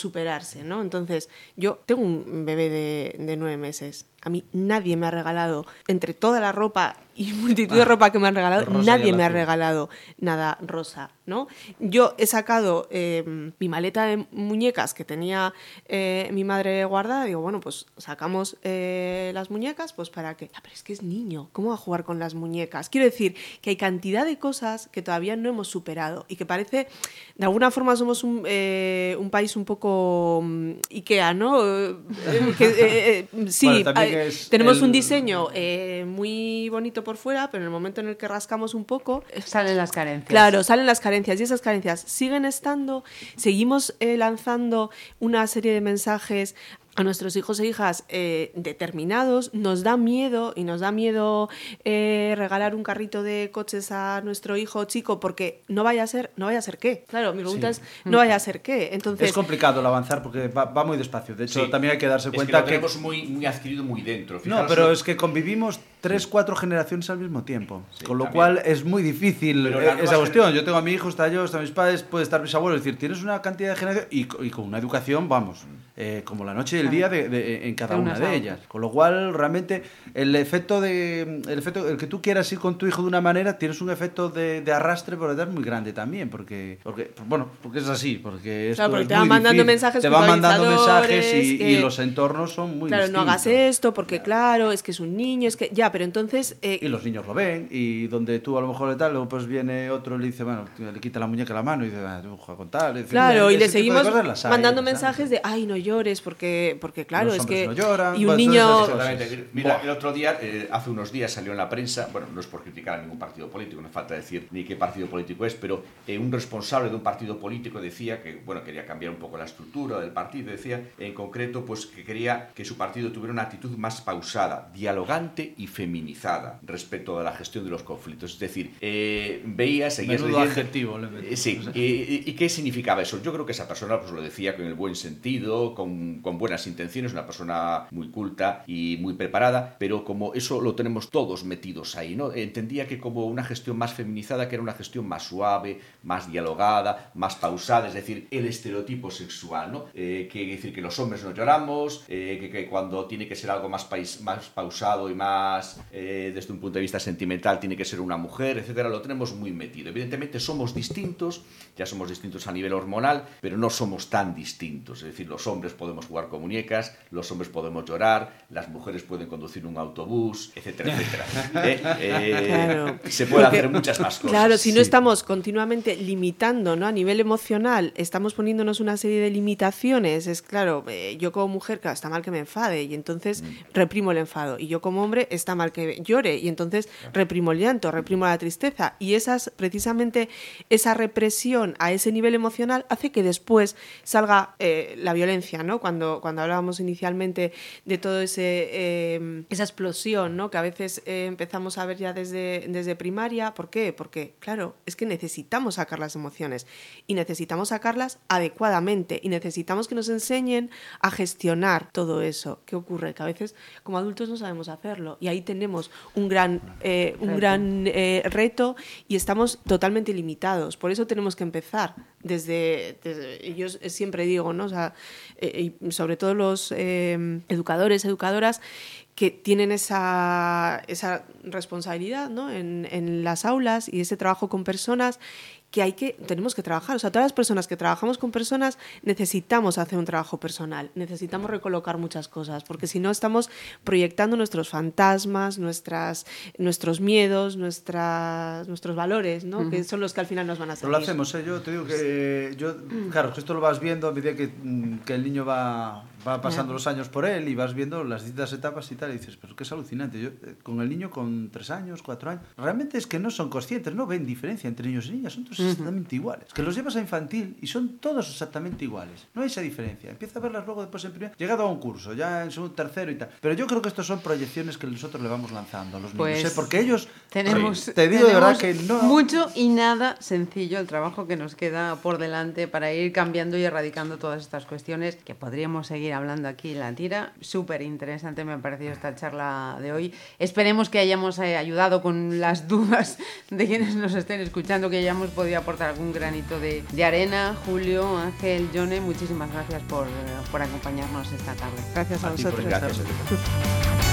¿no? Entonces, yo tengo un bebé de, de nueve meses. A mí nadie me ha regalado, entre toda la ropa y multitud de ropa que me han regalado, nadie me ha regalado nada rosa, ¿no? Yo he sacado eh, mi maleta de muñecas que tenía eh, mi madre guardada, digo, bueno, pues sacamos eh, las muñecas, pues para qué. Ah, pero es que es niño, ¿cómo va a jugar con las muñecas? Quiero decir que hay cantidad de cosas que todavía no hemos superado y que parece, de alguna forma somos un, eh, un país un poco mm, Ikea, ¿no? Que, sí, Bueno, que es tenemos el- un diseño eh, muy bonito por fuera, pero en el momento en el que rascamos un poco... Salen las carencias. Claro, salen las carencias y esas carencias siguen estando. Seguimos eh, lanzando una serie de mensajes a nuestros hijos e hijas eh, determinados, nos da miedo y nos da miedo eh, regalar un carrito de coches a nuestro hijo chico porque no vaya a ser, no vaya a ser qué. Claro, mi pregunta Sí. es no vaya a ser qué. Entonces, es complicado el avanzar porque va, va muy despacio. De hecho, Sí. también hay que darse Es que cuenta lo que, muy, muy adquirido muy dentro. No, pero es que convivimos tres, cuatro generaciones al mismo tiempo. con lo también. cual es muy difícil eh, esa cuestión. Yo tengo a mi hijo, está yo, está mis padres, puede estar mis abuelos. Es decir, tienes una cantidad de generaciones y, y con una educación, vamos, eh, como la noche y el día de, de- en cada una de ellas. Con lo cual, realmente, el efecto de. El efecto, el que tú quieras ir con tu hijo de una manera, tienes un efecto de, de arrastre por detrás muy grande también. Porque, porque, bueno, porque es así. Porque, esto Claro, porque es te van mandando difícil. mensajes Te van mandando mensajes y, que- y los entornos son muy claro, distintos. no hagas esto porque claro, es que es un niño, es que ya, pero entonces eh, Y los niños lo ven, y donde tú a lo mejor le tal, luego pues viene otro y le dice, bueno, le quita la muñeca a la mano y dice, ah, tú juega con tal. Claro, y le seguimos cosas las hay, mandando mensajes de, ay, no llores, porque, porque claro, Los es que... no lloran, y un niño... Mira, el otro día, eh, hace unos días salió en la prensa, bueno, no es por criticar a ningún partido político, no falta decir ni qué partido político es, pero eh, un responsable de un partido político decía que, bueno, quería cambiar un poco la estructura del partido, decía en concreto, pues que quería que su partido tuviera una actitud más pausada, dialogante y feminizada respecto a la gestión de los conflictos. Es decir, eh, veías, seguías Menudo leyendo... adjetivo le meto. Eh, Sí, ¿Y, y qué significaba eso? Yo creo que esa persona pues, lo decía con el buen sentido, con, con buenas intenciones, una persona muy culta y muy preparada, pero como eso lo tenemos todos metidos ahí, ¿no? Entendía que como una gestión más feminizada, que era una gestión más suave, más dialogada, más pausada, es decir, el estereotipo sexual, ¿no? Eh, que decir que los hombres no lloramos, eh, que, que cuando tiene que ser algo más, pais- más pausado y más eh, desde un punto de vista sentimental tiene que ser una mujer, etcétera, lo tenemos muy metido. Evidentemente somos distintos, ya somos distintos a nivel hormonal, pero no somos tan distintos. Es decir, los hombres podemos jugar con muñecas, los hombres podemos llorar, las mujeres pueden conducir un autobús, etcétera, etcétera. ¿Eh? Eh, Claro. Se puede Porque, hacer muchas más cosas. Claro, si no Sí. estamos continuamente limitando, ¿no? A nivel emocional, estamos poniéndonos una serie de limitaciones. Es claro, eh, yo como mujer, claro, está mal que me enfade y entonces Mm. reprimo el enfado. Y yo como hombre, está mal que llore y entonces reprimo el llanto, reprimo la tristeza. Y esas, precisamente, esa represión a ese nivel emocional hace que después salga eh, la violencia, ¿no? Cuando, cuando hablábamos inicialmente de todo ese eh, esa explosión, ¿no? Que a veces eh, empezamos a ver ya desde, desde primaria. ¿Por qué? Porque, claro, es que necesitamos sacar las emociones y necesitamos sacarlas adecuadamente y necesitamos que nos enseñen a gestionar todo eso. ¿Qué ocurre? Que a veces como adultos no sabemos hacerlo y ahí tenemos un gran, eh, un Reto. gran eh, reto y estamos totalmente limitados. Por eso tenemos que empezar desde, desde- yo siempre digo, ¿no? O sea, eh, y sobre todo los eh, educadores, educadoras que tienen esa, esa responsabilidad ¿no? en, en las aulas y ese trabajo con personas que hay que tenemos que trabajar. O sea, todas las personas que trabajamos con personas necesitamos hacer un trabajo personal, necesitamos recolocar muchas cosas, porque si no estamos proyectando nuestros fantasmas, nuestras, nuestros miedos, nuestras, nuestros valores, ¿no? Que son los que al final nos van a Pero salir. lo hacemos, ¿eh? yo te digo que yo, claro, que esto lo vas viendo a medida que, mm, que el niño va, va pasando los años por él y vas viendo las distintas etapas y tal, y dices, pero que es alucinante. Yo, eh, con el niño con tres años, cuatro años, realmente es que no son conscientes, no ven diferencia entre niños y niñas, son todos exactamente iguales. Que los llevas a infantil y son todos exactamente iguales. No hay esa diferencia. Empieza a verlas luego después en primer, llegado a un curso, ya en segundo, tercero y tal. Pero yo creo que estos son proyecciones que nosotros le vamos lanzando a los niños, Pues ¿eh? porque ellos, Tenemos, te digo de verdad tenemos que no... mucho y nada sencillo el trabajo que nos queda por delante para ir cambiando y erradicando todas estas cuestiones que podríamos seguir hablando aquí en la tira. Súper interesante me ha parecido esta charla de hoy. Esperemos que hayamos eh, ayudado con las dudas de quienes nos estén escuchando, que hayamos podido aportar algún granito de, de arena. Julio, Ángel, Jone, muchísimas gracias por, por acompañarnos esta tarde. Gracias a, A ti por vosotros.